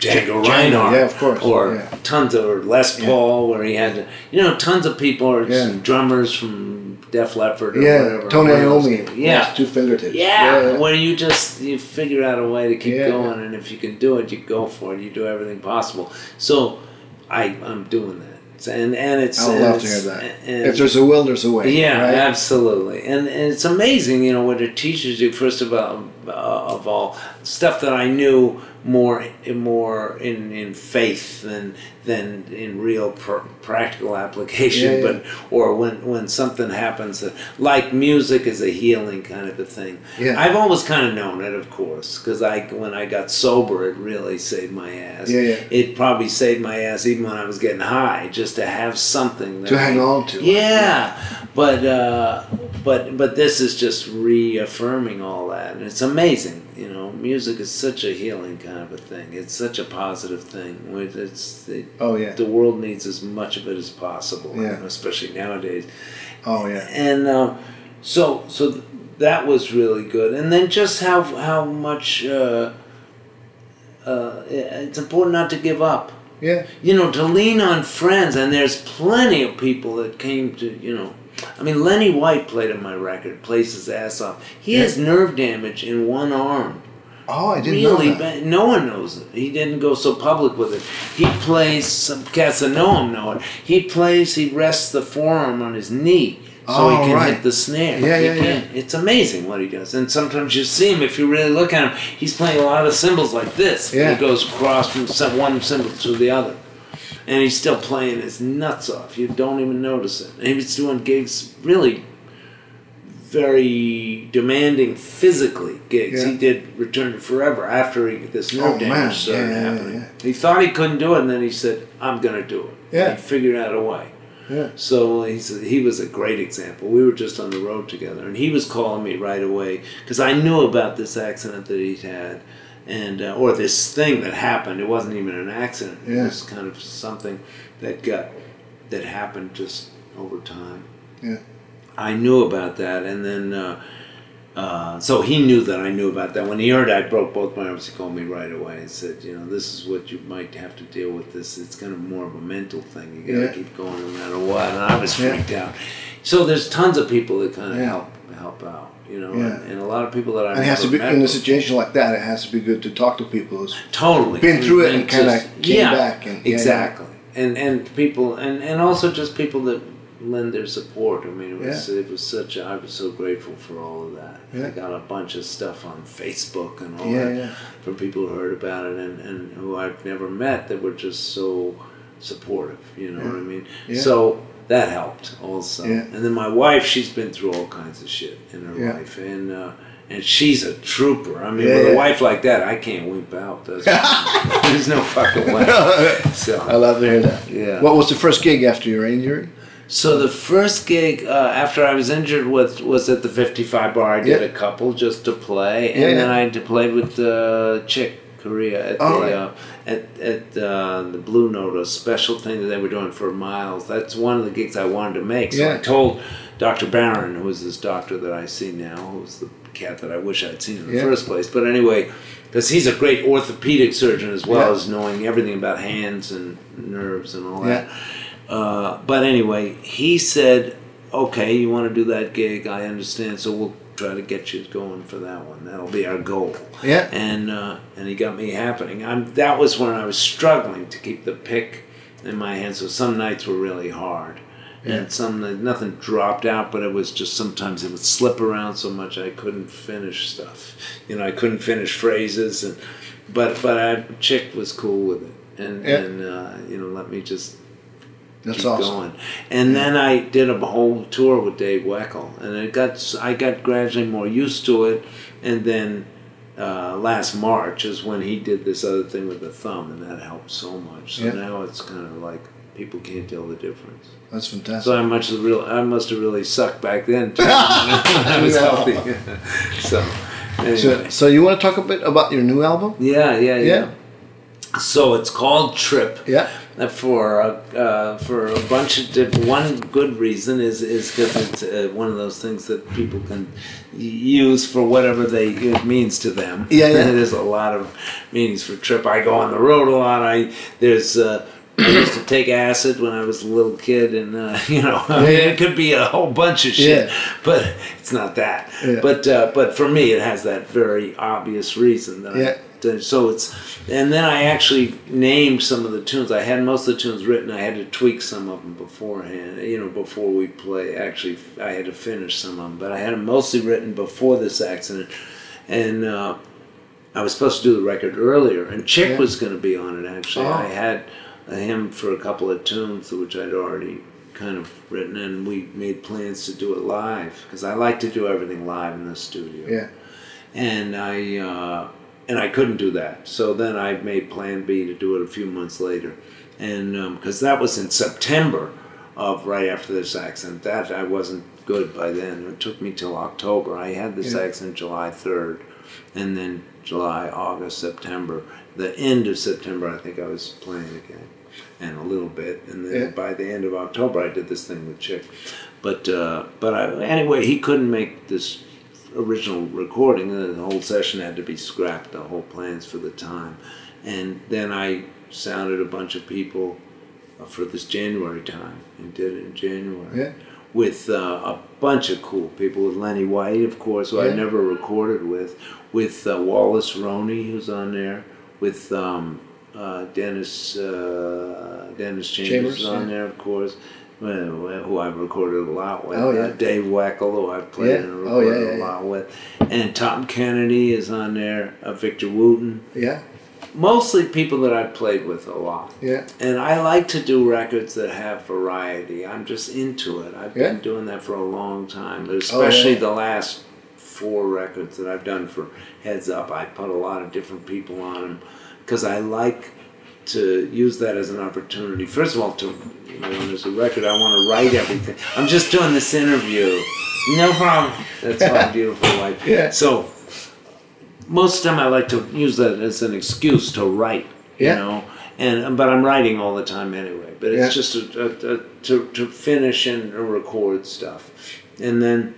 Django Django, Reinhardt, yeah, of course, or yeah. tons of or Les Yeah. Paul, where he had, to, you know, tons of people, or Yeah. some drummers from Def Leppard, or Yeah, whatever. Tony one of those Iommi. yeah. two fingertips. Yeah, where you just you figure out a way to keep Yeah. going, and if you can do it, you go for it. You do everything possible. So, I I'm doing that, and and it's. I would love to it's- hear that. and- If there's a will, there's a way. yeah, right? absolutely, and, and it's amazing, you know, what it teaches you. First of all, uh, of all, stuff that I knew more, more in, in faith than than in real pr- practical application. Yeah, yeah. But or when when something happens, that, like music is a healing kind of a thing. Yeah. I've always kind of known it, of course, because I when I got sober, it really saved my ass. Yeah, yeah. It probably saved my ass even when I was getting high, just to have something that To hang on to. yeah, but uh, but but this is just reaffirming all that, and it's amazing. You know, music is such a healing kind of a thing. It's such a positive thing. With It's it, Oh yeah. the world needs as much of it as possible, you Yeah. know, especially nowadays. Oh yeah. And uh, so so that was really good. And then just how how much uh, uh, it's important not to give up Yeah. you know, to lean on friends, and there's plenty of people that came to, you know, I mean, Lenny White played on my record, plays his ass off. He has nerve damage in one arm. Oh, I didn't Really know that. bad. No one knows it. He didn't go so public with it. He plays, some cats that know him know it. He plays, he rests the forearm on his knee so he Oh, can right. hit the snare. Yeah, He yeah, yeah. can't- It's amazing what he does. And sometimes you see him, if you really look at him, he's playing a lot of cymbals like this. Yeah. He goes across from one cymbal to the other. And he's still playing his nuts off. You don't even notice it. And he was doing gigs really very demanding physically gigs. Yeah. He did Return to Forever after he, this nerve Oh, damage man. started Yeah, happening. yeah. He thought he couldn't do it, and then he said, "I'm going to do it." Yeah. And he figured out a way. Yeah. So he's he was a great example. We were just on the road together, and he was calling me right away because I knew about this accident that he'd had, and uh, or this thing that happened. It wasn't even an accident. It was kind of something that got that happened just over time. Yeah. I knew about that, and then uh, uh, so he knew that I knew about that. When he heard I broke both my arms, he called me right away and said, "You know, this is what you might have to deal with. This it's kind of more of a mental thing. You got to Yeah. keep going no matter what." And I was Yeah. freaked out. So there's tons of people that kind of Yeah. help help out, you know, Yeah. and, and a lot of people that I And it has to be in a situation like that. It has to be good to talk to people who's totally. been through it and kinda came yeah, back and- yeah, yeah. exactly. And and people and and also just people that lend their support. I mean it was it was such a, i was so grateful for all of that. I got a bunch of stuff on facebook and all that from people who heard about it and and who i've never met that were just so supportive you know what i mean? So that helped also Yeah. and then my wife she's been through all kinds of shit in her Yeah. life and uh and she's a trooper. I mean, Yeah, with a wife like that, I can't wimp out. [laughs] There's no fucking way. [laughs] So I love to hear that. Yeah. What was the first gig after your injury? so the first gig uh, after I was injured was was at the 55 bar. I did a couple just to play, and then. I played with uh, Chick Corea at Oh, the right. At at uh, the Blue Note, a special thing that they were doing for Miles. That's one of the gigs I wanted to make. So I told Dr. Barron, who is this doctor that I see now, who's the cat that I wish I'd seen in the Yeah. first place. But anyway, because he's a great orthopedic surgeon as well Yeah. as knowing everything about hands and nerves and all Yeah. that. Uh, but anyway, he said, "Okay, you want to do that gig? I understand. So we'll try to get you going for that one. That'll be our goal." Yeah. And uh, and he got me happening. I'm, that was when I was struggling to keep the pick in my hand. So some nights were really hard. Yeah. And some nothing dropped out, but it was just sometimes it would slip around so much I couldn't finish stuff. You know, I couldn't finish phrases, and but but I, Chick was cool with it, and Yeah. and uh, you know let me just That's keep awesome. going. And then I did a whole tour with Dave Weckl, and it got I got gradually more used to it. And then uh, last March is when he did this other thing with the thumb, and that helped so much. So Yeah. now it's kind of like people can't tell the difference. That's fantastic. So I must have real I must have really sucked back then too, [laughs] I was healthy. [laughs] so anyway. So, so you want to talk a bit about your new album? yeah, yeah, yeah, Yeah. So it's called Trip. Yeah. For uh, uh, for a bunch of diff- one good reason is is because it's uh, one of those things that people can use for whatever they it means to them. Yeah, yeah. there's a lot of meanings for trip. I go on the road a lot. I there's. Uh, I used to take acid when I was a little kid, and uh, [laughs] you know, I mean, Yeah. it could be a whole bunch of shit, Yeah. but it's not that. Yeah. But uh, but for me, it has that very obvious reason that I So it's and then I actually named some of the tunes. I had most of the tunes written. I had to tweak some of them beforehand. You know, before we play. Actually, I had to finish some of them, but I had them mostly written before this accident. And uh, I was supposed to do the record earlier, and Chick Yeah. was going to be on it. Actually, Oh. I had him for a couple of tunes which I'd already kind of written, and we made plans to do it live because I like to do everything live in the studio Yeah. and I uh, and I couldn't do that. So then I made Plan B to do it a few months later, and because that was in September of right after this accident. That I wasn't good by then. It took me till October. I had this Yeah. accident July third, and then July, August, September. The end of September, I think I was playing again, and a little bit, and then Yeah. by the end of October, I did this thing with Chick. But uh, but I, anyway, he couldn't make this original recording. And the whole session had to be scrapped. The whole plans for the time, and then I sounded a bunch of people for this January time and did it in January Yeah. with uh, a bunch of cool people. With Lenny White, of course, who Yeah. I never recorded with. With uh, Wallace Roney, who's on there. With um, uh, Dennis uh, Dennis Chambers, Chambers, on yeah. there, of course. Well, Who I've recorded a lot with. Oh, yeah. Uh, Dave Weckl, who I've played Yeah. and Oh, yeah, recorded yeah, a lot with. And Tom Kennedy is on there. Uh, Victor Wooten. Yeah. Mostly people that I've played with a lot. Yeah. And I like to do records that have variety. I'm just into it. I've been doing that for a long time, but Oh, especially yeah. the last four records that I've done for Heads Up. I put a lot of different people on them because I like to use that as an opportunity. First of all, to you know, when there's a record, I want to write everything. I'm just doing this interview. No problem. That's my [laughs] beautiful wife. Yeah. So most of the time I like to use that as an excuse to write. Yeah. You know, and um, but I'm writing all the time anyway. But it's Yeah. just a, a, a, to to finish and uh, record stuff, and then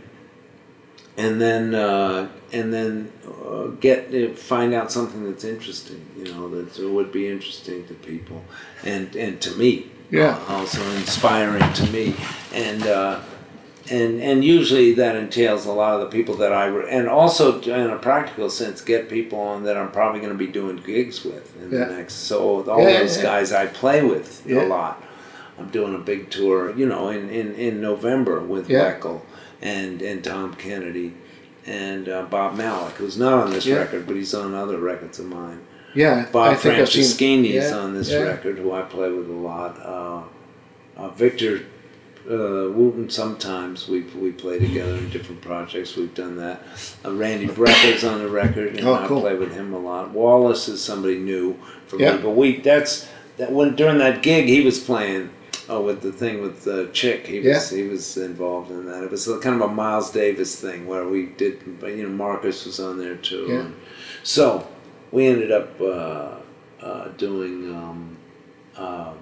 and then uh, and then uh, get uh, find out something that's interesting. You know, that would be interesting to people, and and to me. Yeah. uh, also inspiring to me, and. Uh, and and usually that entails a lot of the people that I re- and also in a practical sense get people on that I'm probably going to be doing gigs with in Yeah. the next. So all Yeah, those yeah. guys I play with a lot. I'm doing a big tour, you know, in in, in November with Yeah. And and Tom Kennedy and uh, Bob Malach, who's not on this Yeah. record, but he's on other records of mine. Yeah. Bob I think I've seen. Franceschini is yeah, on this yeah. record, who I play with a lot. Uh, uh, Victor uh, Wooten sometimes we we play together in different projects. We've done that. Uh, Randy Brecker's on the record, and Oh, I play with him a lot. Wallace is somebody new for me, but we that's that when during that gig he was playing. Oh, with the thing with the chick, he was he was involved in that. It was kind of a Miles Davis thing where we did, you know, Marcus was on there too. Yeah. And so we ended up uh, uh, doing. Um, uh,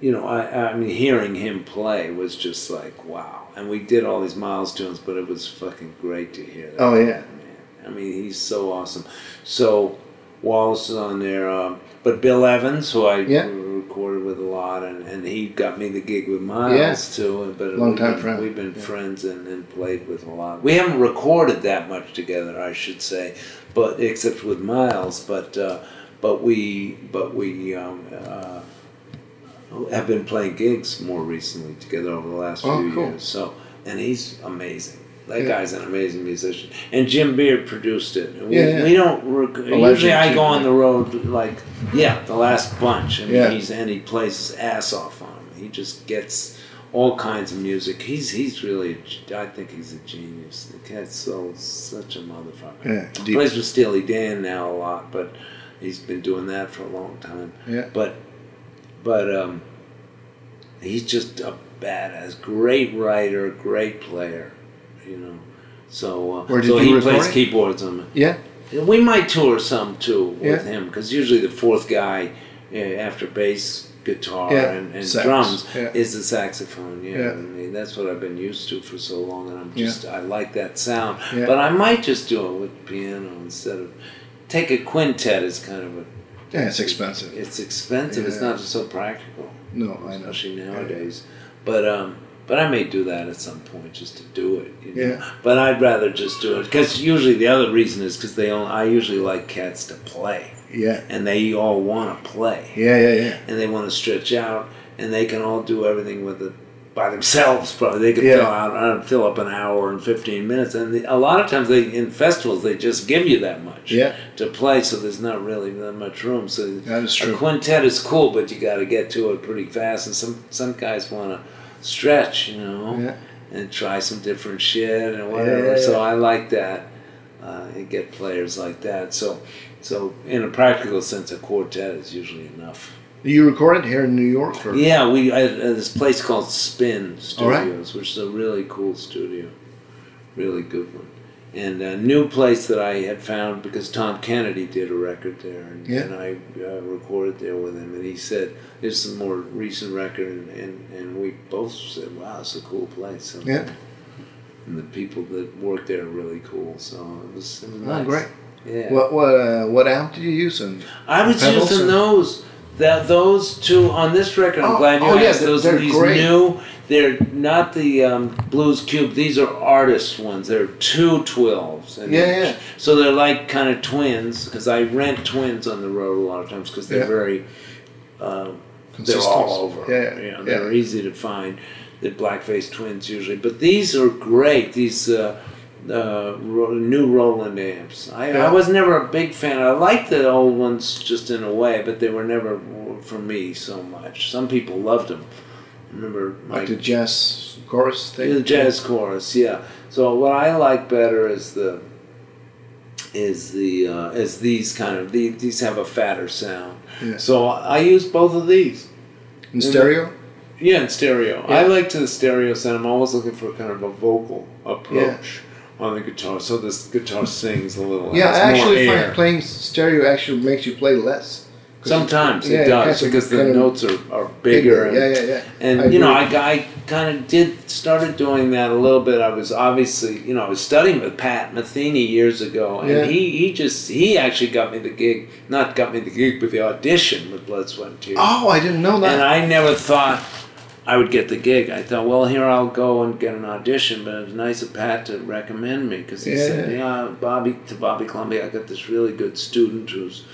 you know, I, I mean, hearing him play was just like wow. And we did all these Miles tunes, but it was fucking great to hear that. Oh, yeah. man. I mean, he's so awesome. So Wallace is on there, um, but Bill Evans, who I Yeah. Recorded with a lot, and, and he got me the gig with Miles Yeah. too. But Long we've time been, friend. We've been Yeah. friends and, and played with a lot. We haven't recorded that much together, I should say, but except with Miles. But uh, but we but we um, uh, have been playing gigs more recently together over the last Oh, few cool. years. So and he's amazing. That Yeah. guy's an amazing musician. And Jim Beard produced it. We, Yeah, yeah. we don't. Rec- usually, I go on the road like yeah, the last bunch. I mean, Yeah. he's and he plays his ass off on him. He just gets all kinds of music. He's he's really. I think he's a genius. The cat's so such a motherfucker. Yeah, deep. Plays with Steely Dan now a lot, but he's been doing that for a long time. Yeah. But but um, he's just a badass, great writer, great player. You know. So uh, so he plays it? keyboards on it. Yeah. We might tour some too with Yeah. him because usually the fourth guy uh, after bass, guitar, Yeah, and, and drums yeah. is the saxophone. Yeah. I mean, that's what I've been used to for so long, and I'm just I like that sound. Yeah. But I might just do it with piano instead of take a quintet is kind of a Yeah, it's expensive. it's expensive. It's not so practical, No, I know. especially nowadays. But um. But I may do that at some point just to do it. You know? Yeah. But I'd rather just do it because usually the other reason is because they only, I usually like cats to play Yeah. and they all want to play Yeah, yeah, yeah. and they want to stretch out and they can all do everything with it by themselves probably they can Yeah. fill out uh, fill up an hour and 15 minutes and the, a lot of times they in festivals they just give you that much Yeah. to play so there's not really that much room so That is true. a quintet is cool but you got to get to it pretty fast and some some guys want to stretch you know Yeah. and try some different shit and whatever. Yeah, So. I like that. Uh, and get players like that. So, so in a practical sense, a quartet is usually enough. Do you recorded here in New York? Or? Yeah, we at this place called Spin All right. Studios, which is a really cool studio, really good one, and a new place that I had found because Tom Kennedy did a record there, and, Yeah. and I uh, recorded there with him, and he said this is a more recent record, and, and, and we both said, wow, it's a cool place. So, Yeah. And the people that work there are really cool, so it was, it was Oh, nice. great. Yeah. What what uh, what amp did you use? And I was using those. That those two on this record. I'm Oh, glad you oh, yeah, asked. they're- those they're these great. new. They're not the um, Blues Cube. These are artist ones. They're two twelves. Yeah, yeah. So they're like kind of twins because I rent twins on the road a lot of times because they're Yeah. very. Um, they're all over. Yeah, yeah, You know, yeah. they're easy to find. The black-faced twins usually, but these are great. These uh, uh, new Roland amps. I, Yeah. I was never a big fan. I liked the old ones just in a way, but they were never for me so much. Some people loved them. I remember my like the jazz chorus thing? the jazz chorus, yeah. So what I like better is the is the uh, is these kind of these, these have a fatter sound. Yeah. So I use both of these. In stereo? Yeah, in stereo. Yeah. I like to the stereo sound. I'm always looking for kind of a vocal approach on the guitar, so this guitar sings a little. Yeah, I actually find playing stereo actually makes you play less. Sometimes yeah, it it does because the notes are, are bigger. and, Yeah, yeah, yeah. And I you know. I, I kind of did started doing that a little bit. I was obviously, you know, I was studying with Pat Metheny years ago, and Yeah. he he just he actually got me the gig, not got me the gig, but the audition with Blood, Sweat, and Tears. Oh, I didn't know that. And I never thought I would get the gig. I thought, well, here I'll go and get an audition. But it was nice of Pat to recommend me because he Yeah. said, yeah, Bobby to Bobby Colomby, I got this really good student who's,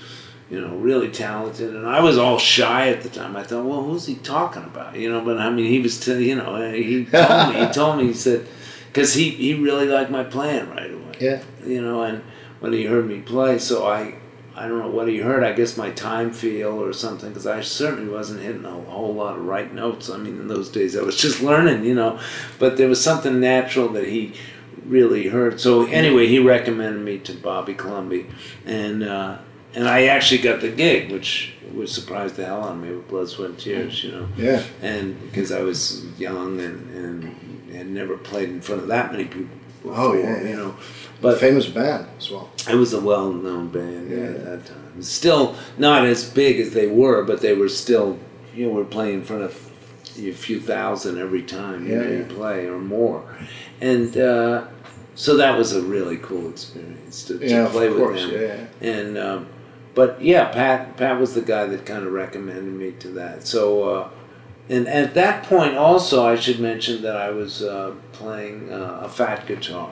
you know, really talented. And I was all shy at the time. I thought, well, who's he talking about? You know, but I mean, he was, t- you know, uh, he [laughs] told me, he told me, he said, because he, he really liked my playing right away yeah. you know, and when he heard me play, so I I don't know what he heard. I guess my time feel or something, because I certainly wasn't hitting a whole lot of right notes. I mean, in those days I was [laughs] just learning, you know. But there was something natural that he really heard. So anyway, he recommended me to Bobby Colomby, and uh, and I actually got the gig, which was surprised the hell out of me with Blood, Sweat, and Tears, you know. Yeah. And because I was young and and had never played in front of that many people. Oh, yeah, yeah. you know. But famous band as well. it was a well-known band Yeah. at that time. Still not as big as they were, but they were still, you know, we're playing in front of a few thousand every time you, Yeah, know, you play or more, and uh, so that was a really cool experience to, to Yeah, play with course. them. Yeah. And um, but yeah, Pat Pat was the guy that kind of recommended me to that. So uh, and at that point also, I should mention that I was uh, playing uh, a fat guitar.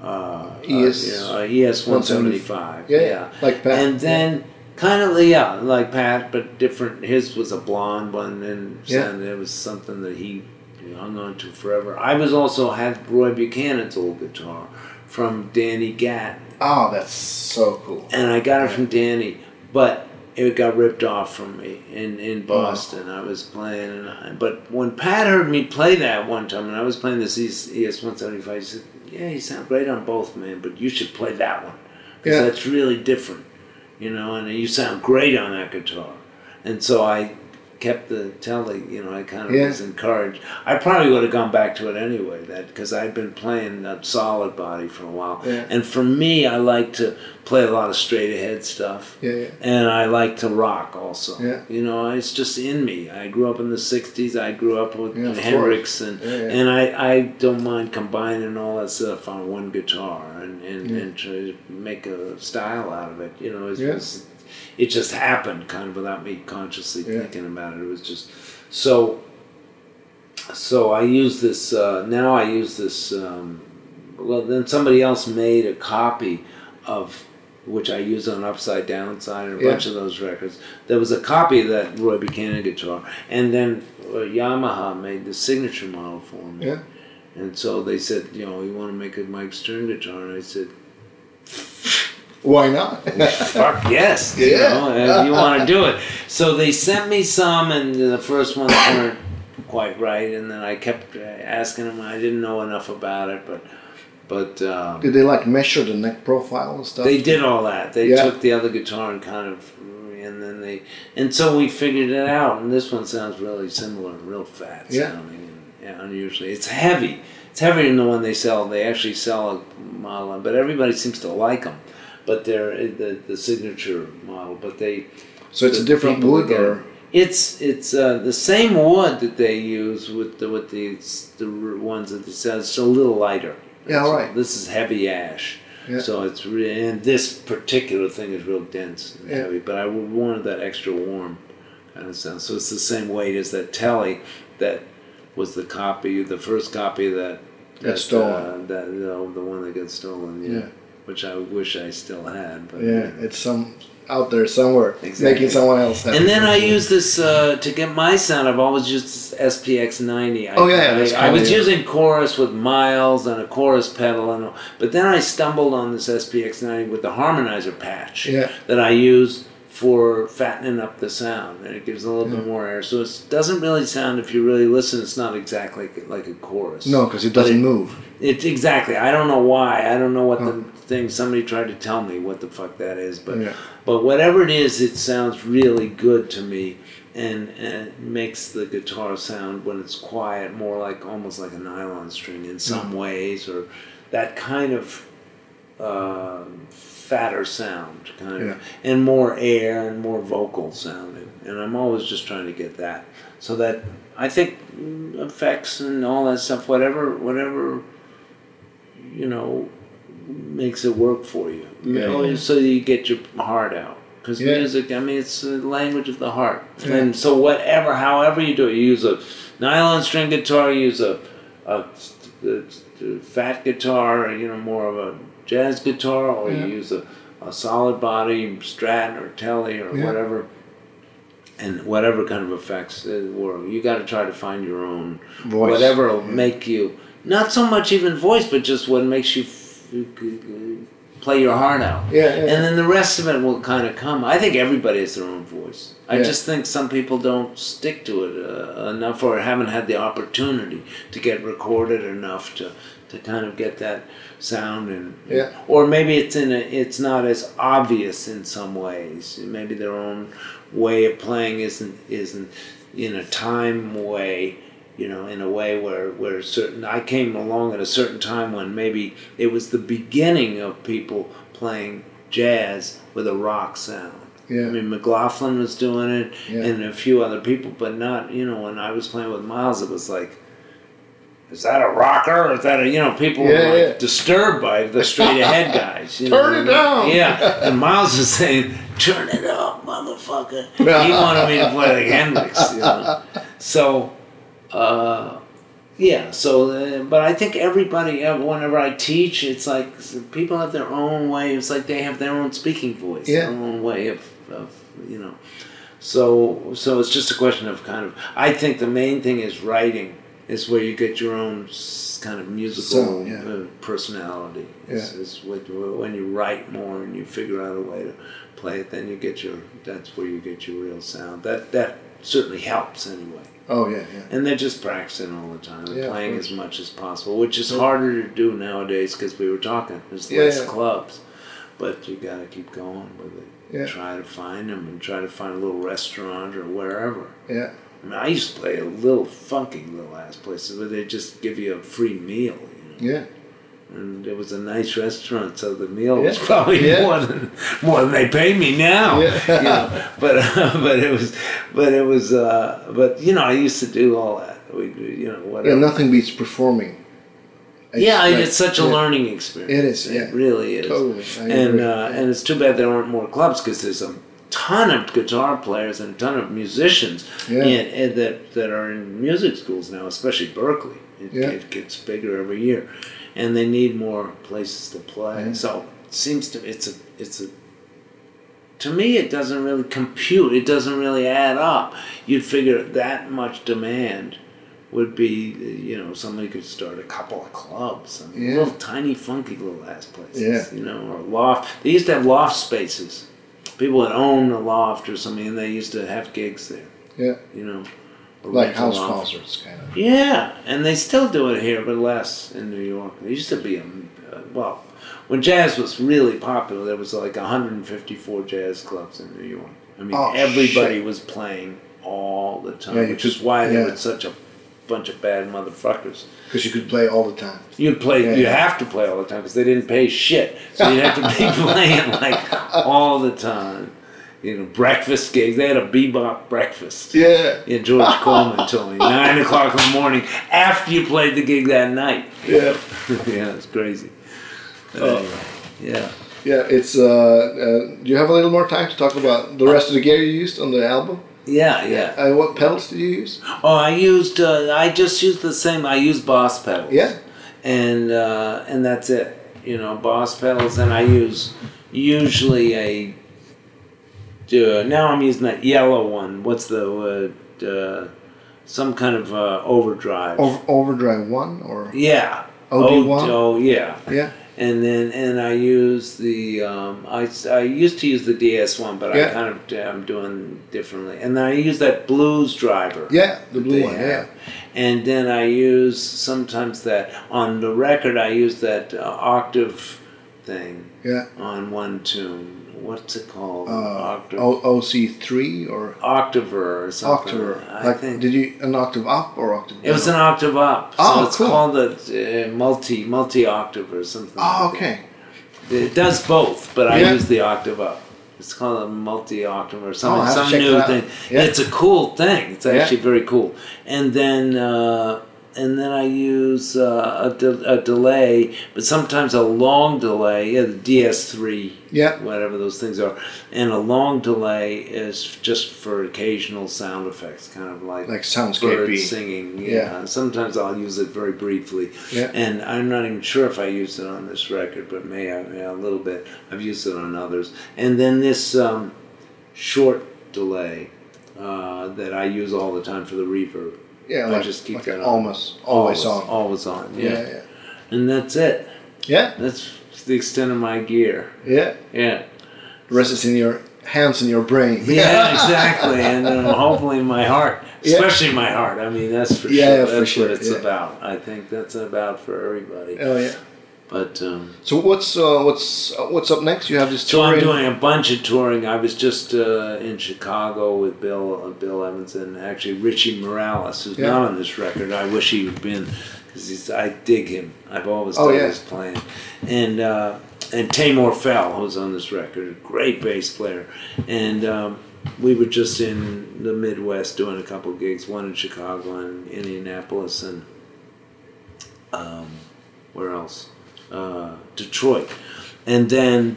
Uh, ES uh, you know, ES one seventy five. Yeah, yeah. Like Pat. And then kind of yeah, like Pat, but different. His was a blonde one, and, Yeah. and it was something that he hung on to forever. I was also had Roy Buchanan's old guitar from Danny Gatt Oh, that's so cool. and I got it from Danny, but it got ripped off from me in, in oh. Boston. I was playing, and I, but when Pat heard me play that one time, and I was playing this ES one seventy five, he said, "Yeah, you sound great on both, man, but you should play that one because Yeah. that's really different, you know, and you sound great on that guitar." And so I kept the telly, you know, I kind of Yeah. was encouraged. I probably would have gone back to it anyway, that because I'd been playing a solid body for a while. Yeah. And for me, I like to play a lot of straight ahead stuff. Yeah, yeah. And I like to rock also. Yeah. You know, it's just in me. I grew up in the 60s. I grew up with Yeah, Hendrix. And, and I, I don't mind combining all that stuff on one guitar and, and, and try to make a style out of it. You know, it's, it's, it just happened kind of without me consciously Yeah. thinking about it. It was just so. So I use this uh, now. I use this. Um, well, then somebody else made a copy of which I use on Upside Downside and a Yeah. bunch of those records. There was a copy of that Roy Buchanan guitar, and then uh, Yamaha made the signature model for me. Yeah. And so they said, you know, you want to make a Mike Stern guitar, and I said, Why not? [laughs] fuck yes. [laughs] You Yeah. know, if you want to do it. So they sent me some, and the first ones weren't quite right, and then I kept asking them. I didn't know enough about it, but but um, Did they like measure the neck profile and stuff? they did all that. They Yeah. took the other guitar and kind of, and then they, and so we figured it out. And this one sounds really similar, and real fat Yeah. sounding, and yeah, unusually. It's heavy. It's heavier than the one they sell. They actually sell a model, but everybody seems to like them. But they're uh, the the signature model. But they so it's a different wood that or. It's it's uh, the same wood that they use with the with the the ones that they sell. It's a little lighter. Yeah, So right. This is heavy ash. Yeah. So it's really, and this particular thing is real dense and Yeah. heavy. But I wanted that extra warm kind of sound. So it's the same weight as that Telly that was the copy, the first copy that Got stolen. Uh, that you know, the one that got stolen. Yeah. Yeah. Which I wish I still had. But yeah, it's some out there somewhere Exactly. making someone else happy. And then I use this uh, to get my sound. I've always used this SPX ninety. Oh, yeah, that's I, I was using chorus with Miles and a chorus pedal, and but then I stumbled on this SPX ninety with the harmonizer patch Yeah. that I use for fattening up the sound, and it gives a little bit more air. So it doesn't really sound, if you really listen, it's not exactly like a chorus. no, because it doesn't it- move. It's exactly. I don't know why. I don't know what the thing. Somebody tried to tell me what the fuck that is, but Yeah. but whatever it is, it sounds really good to me, and, and it makes the guitar sound when it's quiet more like almost like a nylon string in some ways, or that kind of uh, fatter sound, kind Yeah. of, and more air and more vocal sounding. And I'm always just trying to get that, so that I think mm, effects and all that stuff, whatever, whatever, you know, makes it work for you. Yeah. Oh, know, so you get your heart out. Because Yeah. music, I mean, it's the language of the heart. Yeah. And so, whatever, however you do it, you use a nylon string guitar, you use a, a, a fat guitar, you know, more of a jazz guitar, or you use a, a solid body Strat or Telly or whatever. And whatever kind of effects it work, you got to try to find your own Voice. whatever will Yeah. make you not so much even voice, but just what makes you play your heart out. Yeah, yeah. And then the rest of it will kind of come. I think everybody has their own voice. I Yeah. just think some people don't stick to it uh, enough or haven't had the opportunity to get recorded enough to, to kind of get that sound and Yeah. or maybe it's in a, it's not as obvious in some ways. Maybe their own way of playing isn't isn't in a time way, you know, in a way where where certain I came along at a certain time when maybe it was the beginning of people playing jazz with a rock sound. Yeah. I mean, McLaughlin was doing it, Yeah. and a few other people, but not. You know, when I was playing with Miles, it was like, is that a rocker? Or is that a you know? People Yeah, were like yeah. disturbed by the straight ahead guys. You [laughs] Turn what it down. Yeah, [laughs] and Miles was saying, "Turn it up, motherfucker." [laughs] he wanted me to play like Hendrix. You know? So, uh, yeah. So, uh, but I think everybody, uh, whenever I teach, it's like people have their own way. It's like they have their own speaking voice, Yeah. their own way of, of you know. So, so it's just a question of kind of. I think the main thing is writing. Is where you get your own kind of musical So, yeah. uh, personality. Is, Yeah. is when, when you write more and you figure out a way to play it, then you get your. That's where you get your real sound. That that certainly helps anyway. Oh yeah, yeah. And they're just practicing all the time Yeah, playing as much as possible, which is harder to do nowadays because we were talking. There's Yeah, less yeah. clubs, but you got to keep going with it. Yeah. Try to find them and try to find a little restaurant or wherever. Yeah. I mean, I used to play a little funky little ass places where they just give you a free meal, you know. Yeah. And it was a nice restaurant, so the meal was probably Yeah. more than more than they pay me now. Yeah. You know, but [laughs] but it was but it was uh, but you know I used to do all that. We you know whatever. Yeah, nothing beats performing. It's yeah, like- it's such a yeah, learning experience. It is, yeah. It really is. Totally. I And uh, and it's too bad there aren't more clubs because there's a ton of guitar players and a ton of musicians Yeah. in, in that that are in music schools now, especially Berklee. It, Yeah. it gets bigger every year, and they need more places to play. Yeah. So it seems to it's a it's a to me it doesn't really compute. It doesn't really add up. You'd figure that much demand would be you know somebody could start a couple of clubs, I mean, Yeah. little tiny funky little ass places, Yeah. you know, or loft. They used to have loft spaces. People that own a loft or something, and they used to have gigs there. Yeah. you know, Like house loft. concerts, kind of. Yeah, and they still do it here, but less in New York. There used to be a uh, well, when jazz was really popular, there was like 154 jazz clubs in New York. I mean, Oh, everybody shit. was playing all the time, Yeah, which is why there yeah. were such a bunch of bad motherfuckers. Because you could play all the time. You'd play. Yeah. You have to play all the time because they didn't pay shit, so you'd have to be [laughs] playing like all the time. You know, breakfast gigs. They had a bebop breakfast. Yeah. Yeah, George [laughs] Coleman told me nine o'clock in the morning after you played the gig that night. Yeah. [laughs] yeah, it's crazy. But Oh. anyway, yeah. Yeah, it's. Uh, uh, do you have a little more time to talk about the rest of the gear you used on the album? Yeah, yeah. And what pedals did you use? Oh, I used. Uh, I just used the same. I used Boss pedals. Yeah. And uh, and that's it. You know, Boss pedals, and I use usually a. Uh, now I'm using that yellow one. What's the uh, uh, some kind of uh, overdrive? Over, overdrive one or Yeah. OD1? Oh, oh, yeah. yeah, And then and I use the um, I, I used to use the DS one, but Yeah. I kind of I'm doing differently. And then I use that blues driver. yeah, the blue one. Yeah. And then I use sometimes that on the record I use that uh, octave thing yeah. on one tune. What's it called? Uh. O- OC three or Octaver or something. octave. I Like, think did you an octave up or octave? it was an octave up. So Oh, it's cool. called a uh, multi multi octave or something. Oh, like that. okay. It does both, but I Yeah. use the octave up. It's called a multi octave or Oh, something, to some new thing. Yeah. It's a cool thing. It's Yeah. actually very cool. And then uh, and then I use uh, a, de- a delay, but sometimes a long delay. Yeah, the DS3, Yeah, whatever those things are, and a long delay is just for occasional sound effects, kind of like. like Birds soundscapey. singing, yeah. Yeah. Sometimes I'll use it very briefly, Yeah. and I'm not even sure if I used it on this record, but may I, yeah, a little bit. I've used it on others, and then this um, short delay uh, that I use all the time for the reverb. Yeah, I like, just keep like that on. almost always on. always on. Yeah, Yeah. yeah, and that's it. yeah. That's the extent of my gear. Yeah. Yeah. The rest is in your hands and your brain. Yeah, [laughs] exactly, and uh, hopefully my heart, Yeah. especially my heart. I mean, that's for Yeah, sure. yeah, for that's sure, what it's yeah. about. I think that's about for everybody. Oh yeah. But um, So what's uh, what's uh, what's up next? You have this so tour. I'm doing a bunch of touring. I was just uh, in Chicago with Bill, uh, Bill Evans, and actually Richie Morales, who's Yeah. not on this record. I wish he had been, because I dig him. I've always Oh, yeah. his playing, and uh, and Teymur Phell, who's on this record, great bass player, and. Um, we were just in the Midwest doing a couple of gigs, one in Chicago and Indianapolis, and um, where else? Uh, Detroit, and then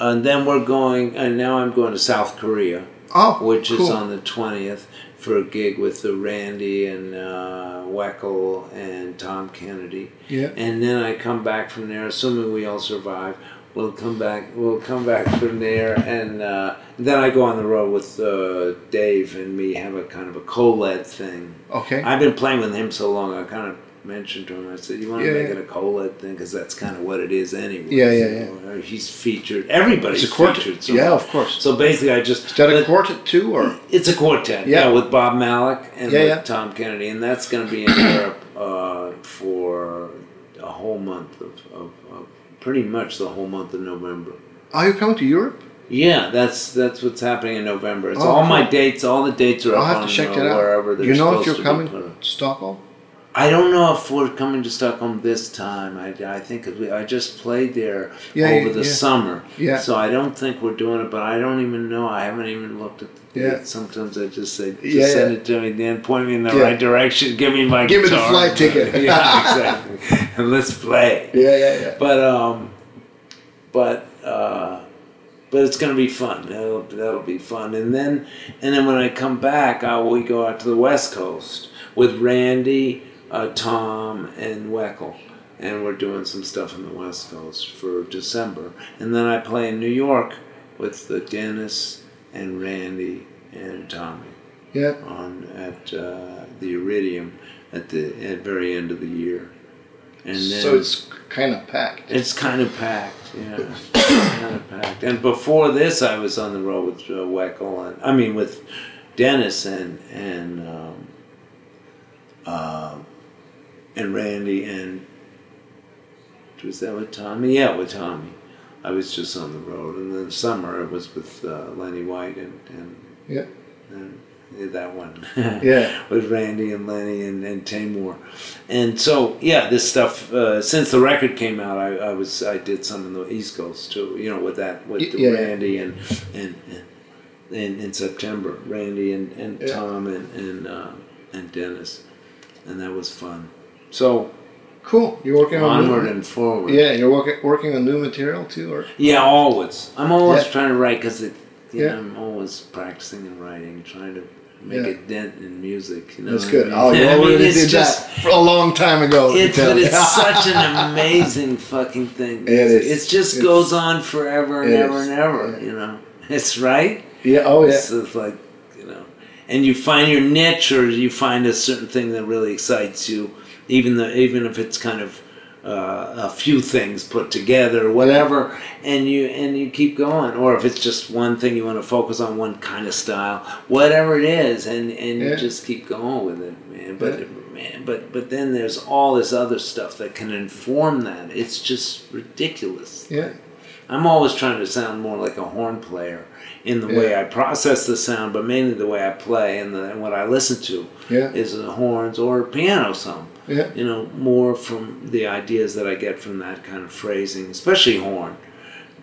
and then we're going. And now I'm going to South Korea, Oh, which cool. is on the twentieth for a gig with the Randy and uh, Weckl and Tom Kennedy. Yeah. And then I come back from there, assuming we all survive. We'll come back. We'll come back from there, and uh, then I go on the road with uh, Dave, and me have a kind of a co-led thing. Okay. I've been playing with him so long. I kind of mentioned to him. I said, "You want to Yeah, make yeah. it a co-led thing because that's kind of what it is anyway." Yeah, yeah, You know, He's featured. Everybody's It's a quartet. featured. So, yeah, of course. So basically, I just Is that a quartet too, or It's a quartet. Yeah. Yeah, with Bob Malach and Yeah, with yeah. Tom Kennedy, and that's going to be in [coughs] Europe uh, for a whole month of, of, of pretty much the whole month of November. are you coming to Europe? Yeah, that's that's what's happening in November. It's Oh, all my dates. All the dates are I'll up have on to check uh, that out. wherever they're You know if you're coming to Stockholm? I don't know if we're coming to Stockholm this time. I, I think we, I just played there Yeah, over the yeah. summer. Yeah. So I don't think we're doing it, but I don't even know. I haven't even looked at the Yeah. Sometimes I just say, just Yeah, send it to me, then point me in the right direction. Give me my Give me the flight [laughs] ticket. yeah, exactly. [laughs] and let's play. Yeah, yeah, yeah. But um, but uh, but it's gonna be fun. That'll that'll be fun. And then and then when I come back, I we go out to the West Coast with Randy, uh, Tom, and Weckl, and we're doing some stuff in the West Coast for December. And then I play in New York with the Dennis and Randy and Tommy Yeah. on at uh, the Iridium at the at very end of the year. And then so it's kind of packed. it's kind of packed, yeah, kind of packed. And before this, I was on the road with uh, Weckl and I mean with Dennis and and um, uh, and Randy and was that with Tommy? Yeah, with Tommy. I was just on the road, and then summer it was with uh, Lenny White and and Yeah. and yeah, that one. [laughs] Yeah. with Randy and Lenny and, and Teymur. And so yeah, this stuff uh, since the record came out, I, I was I did some in the East Coast too. You know, with that with yeah. Randy and and. and in, in September, Randy and, and Yeah. Tom and and, uh, and Dennis, and that was fun. So Cool. You're working on onward new, and forward. Yeah, you're working working on new material too, or Yeah, always. I'm always Yeah. trying to write because it. You Yeah. know, I'm always practicing and writing, trying to make Yeah. a dent in music. You know, that's good. I Oh, mean? you [laughs] I mean, already it's did just- that for a long time ago. It's, but it's [laughs] such an amazing fucking thing. It is. It just It's- goes on forever and ever is. and ever. Yeah. You know, it's right. yeah. Oh yeah. It's like you know, and you find your niche, or you find a certain thing that really excites you, even the even if it's kind of uh, a few things put together, whatever, and you and you keep going, or if it's just one thing you want to focus on, one kind of style, whatever it is, and and Yeah. you just keep going with it, man. But Yeah. man, but but then there's all this other stuff that can inform that. It's just ridiculous. Yeah. I'm always trying to sound more like a horn player in the way I process the sound, but mainly the way I play and, the, and what I listen to Yeah. is the horns or piano some. Yeah. You know, more from the ideas that I get from that kind of phrasing, especially horn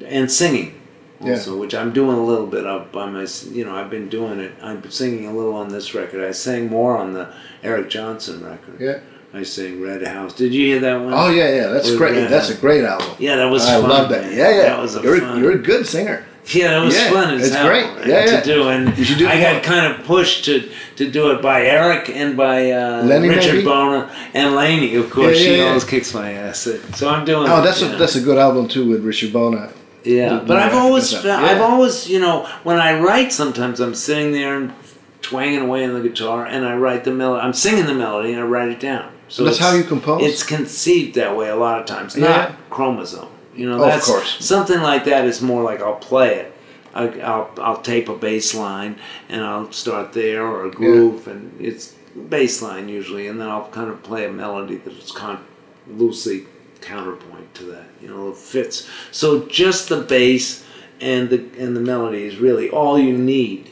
and singing. Yeah. Also, which I'm doing a little bit of by my, you know, I've been doing it. I'm singing a little on this record. I sang more on the Eric Johnson record. Yeah. I sang Red House. Did you hear that one? Oh yeah, yeah. That's With great. Red That's a great album. Yeah, that was I fun. love that. man. Yeah, yeah. That was a you're fun. you're a good singer. Yeah, that was Yeah, fun as it's hell great. Yeah, yeah. to do, and You should do I got kind of pushed to to do it by Eric and by uh, Lenny, Richard maybe? Bona and Leni. Of course, Yeah, yeah, she yeah. always kicks my ass. So I'm doing. Oh, that's a know. that's a good album too with Richard Bona. yeah. But I've always felt, Yeah. I've always you know when I write, sometimes I'm sitting there and twanging away on the guitar, and I write the melody. I'm singing the melody and I write it down. So That's how you compose? It's conceived that way a lot of times, Yeah. not chromosome. You know, Oh, of that's course. something like that is more like I'll play it. I, I'll I'll tape a bass line and I'll start there or a groove and it's bass line usually, and then I'll kind of play a melody that's con- loosely counterpoint to that. You know, it fits. So just the bass and the and the melody is really all you need.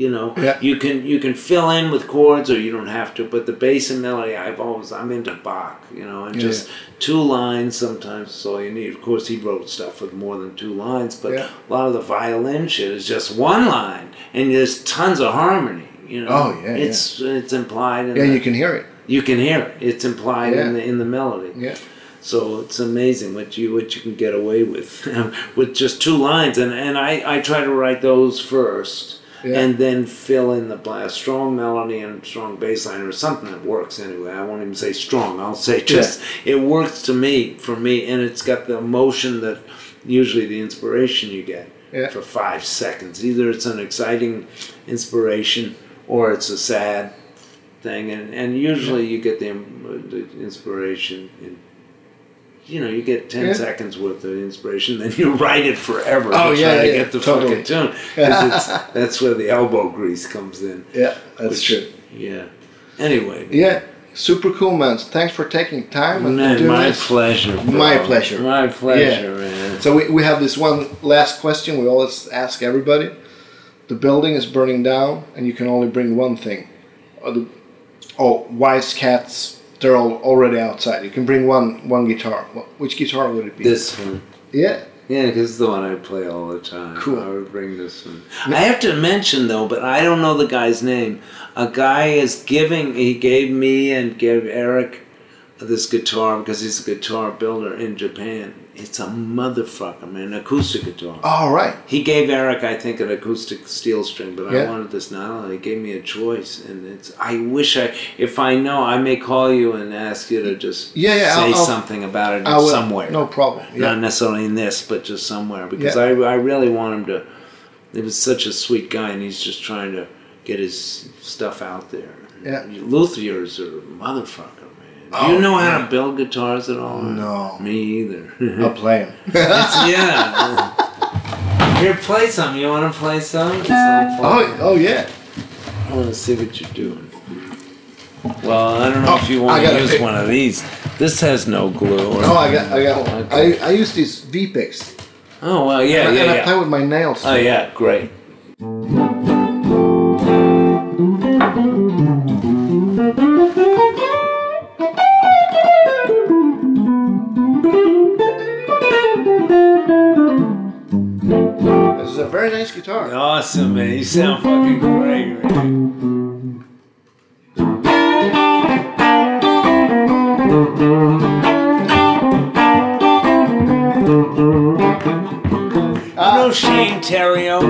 You know, Yeah. you can you can fill in with chords or you don't have to. But the bass and melody, I've always I'm into Bach. You know, and Yeah, just two lines sometimes is all you need. Of course, he wrote stuff with more than two lines, but Yeah. a lot of the violin shit is just one line, and there's tons of harmony. You know, Oh, yeah, it's it's implied. In Yeah, the, you can hear it. you can hear it. It's implied in the in the melody. Yeah. So it's amazing what you what you can get away with [laughs] with just two lines, and and I I try to write those first. Yeah. And then fill in the strong melody and strong bass line or something that works anyway. I won't even say strong. I'll say just it works to me for me, and it's got the emotion that usually the inspiration you get Yeah. for five seconds. Either it's an exciting inspiration or it's a sad thing, and, and usually you get the, the inspiration in. You know, you get ten Yeah. seconds worth of inspiration, then you [laughs] write it forever Oh, to yeah, try to yeah, get the totally. fucking tune. 'Cause [laughs] it's, that's where the elbow grease comes in. Yeah, that's which- true. Yeah. Anyway, Yeah, super cool, man. Thanks for taking time and man, my this. pleasure. bro. My pleasure. My pleasure, man. So we, we have this one last question we always ask everybody. The building is burning down and you can only bring one thing. Or the, oh, wise cats, they're all already outside. You can bring one one guitar. Which guitar would it be? This one. Yeah. Yeah, because it's the one I play all the time. Cool. I would bring this one. I have to mention though, but I don't know the guy's name. A guy is giving. He gave me and gave Eric this guitar because he's a guitar builder in Japan. It's a motherfucker, man. Acoustic guitar. All right. He gave Eric, I think, an acoustic steel string, but Yeah. I wanted this now. He gave me a choice, and it's. I wish I, if I know, I may call you and ask you to just Yeah, yeah, say I'll- I'll- something about it I will. somewhere. No problem. Not necessarily in this, but just somewhere because Yeah. I, I really want him to. He was such a sweet guy, and he's just trying to get his stuff out there. Yeah. Luthiers are a motherfucker, Oh, you know how yeah. to build guitars at all? No. Me either. I'll play them. [laughs] Yeah. Here, play some. You want to play some? It's all fun. oh, oh yeah. I want to see what you're doing. Well, I don't know Oh, if you want to use pick- one of these. This has no glue. Or, Oh, I got, I got. I, I use these V picks. Oh well, yeah, and, I- yeah, and I play with my nails. Oh, too. Oh yeah, great. Very nice guitar. Awesome, man. You sound fucking great, man. You know Shane Theriot?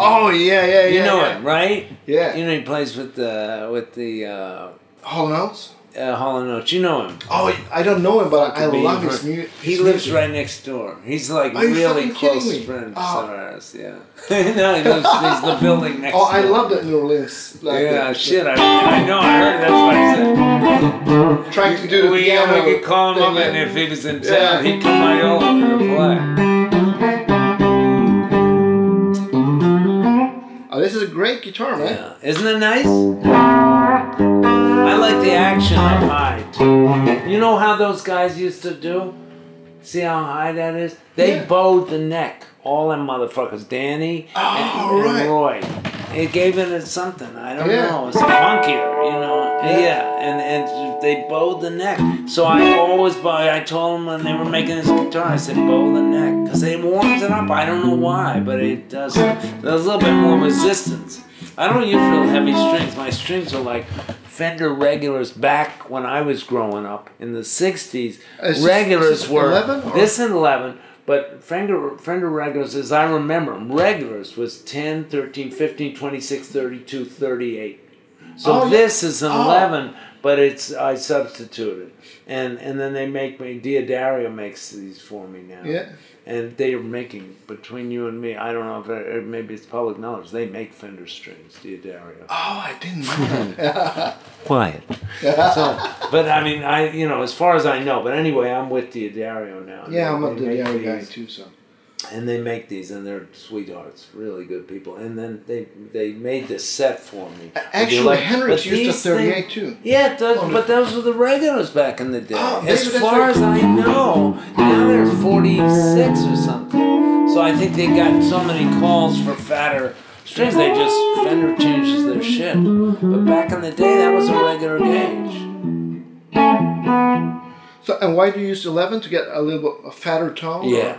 Oh yeah, yeah, yeah. You know yeah. him, right? Yeah. You know he plays with the with the uh, Hall Notes. Uh, Hall and Oates. You know him. Oh, I don't know him, but I Could be love for- his music. He lives right next door. He's like Are really close me? friends Oh. of ours. Yeah. [laughs] no, he lives. He's the building next. Oh, I door. love that New Orleans. Like Yeah, that. shit. I, I know. I heard. That's what I said. Trying to do the we, yeah, we could call him up, and if he was in town, Yeah. he'd come right over to play. Oh, this is a great guitar, man. Yeah, isn't it nice? I like the action up high. You know how those guys used to do? See how high that is? They Yeah. bowed the neck. All them motherfuckers, Danny Oh, and, right. and Roy. It gave it something. I don't Yeah. know. It's funkier, you know. Yeah. Yeah. and and they bowed the neck. So I always bow. I told them when they were making this guitar, I said bow the neck because it warms it up. I don't know why, but it does. There's a little bit more resistance. I don't use real heavy strings. My strings are like Fender regulars back when I was growing up in the '60s. Is regulars this were 11 or- this and 11. But Fender, Fender regulars, as I remember regulars was 10, 13, 15, 26, 32, 38. So Oh, yeah. this is an Oh. 11, but it's I substituted. And and then they make me, D'Addario makes these for me now. Yeah. And they are making, between you and me, I don't know if it, maybe it's public knowledge, they make Fender strings, D'Addario. Oh, I didn't know that. [laughs] Quiet. [laughs] so, but I mean, I you know, as far as I know. But anyway, I'm with D'Addario now. Yeah, I'm They up to make the other guy too. So and they make these and they're sweethearts really good people. And then they they made this set for me. Actually, Hendrix used a these 38 things- too. yeah those, Oh, but those were the regulars back in the day. Oh, as far right. as i know now they're 46 or something. So i think they got so many calls for fatter strings they just fender changes their shit. But back in the day that was a regular gauge. So and why do you use 11 to get a little bit a fatter tone? or- yeah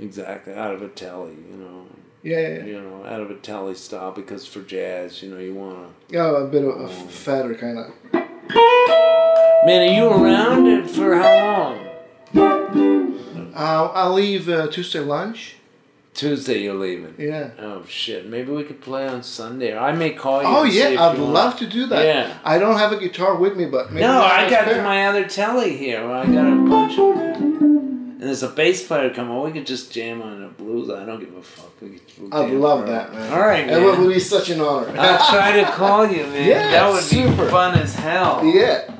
exactly out of a telly you know Yeah, yeah, you know out of a telly style because for jazz you know you want to Yeah, a bit of a f- fatter kind of. Man, are you around it for how long? Uh, I'll leave uh, Tuesday lunch. Tuesday you're leaving. Yeah. Oh shit! Maybe we could play on Sunday. I may call you. Oh yeah, I'd love to do that. Yeah. I don't have a guitar with me, but maybe No, I got my other telly here. I got a bunch of. And there's a bass player coming. We could just jam on a blues. I don't give a fuck. We could, we'll I'd love that, man. All right, It man. would, would be such an honor. I'll try to call you, man. [laughs] Yeah, that would super. be fun as hell. yeah.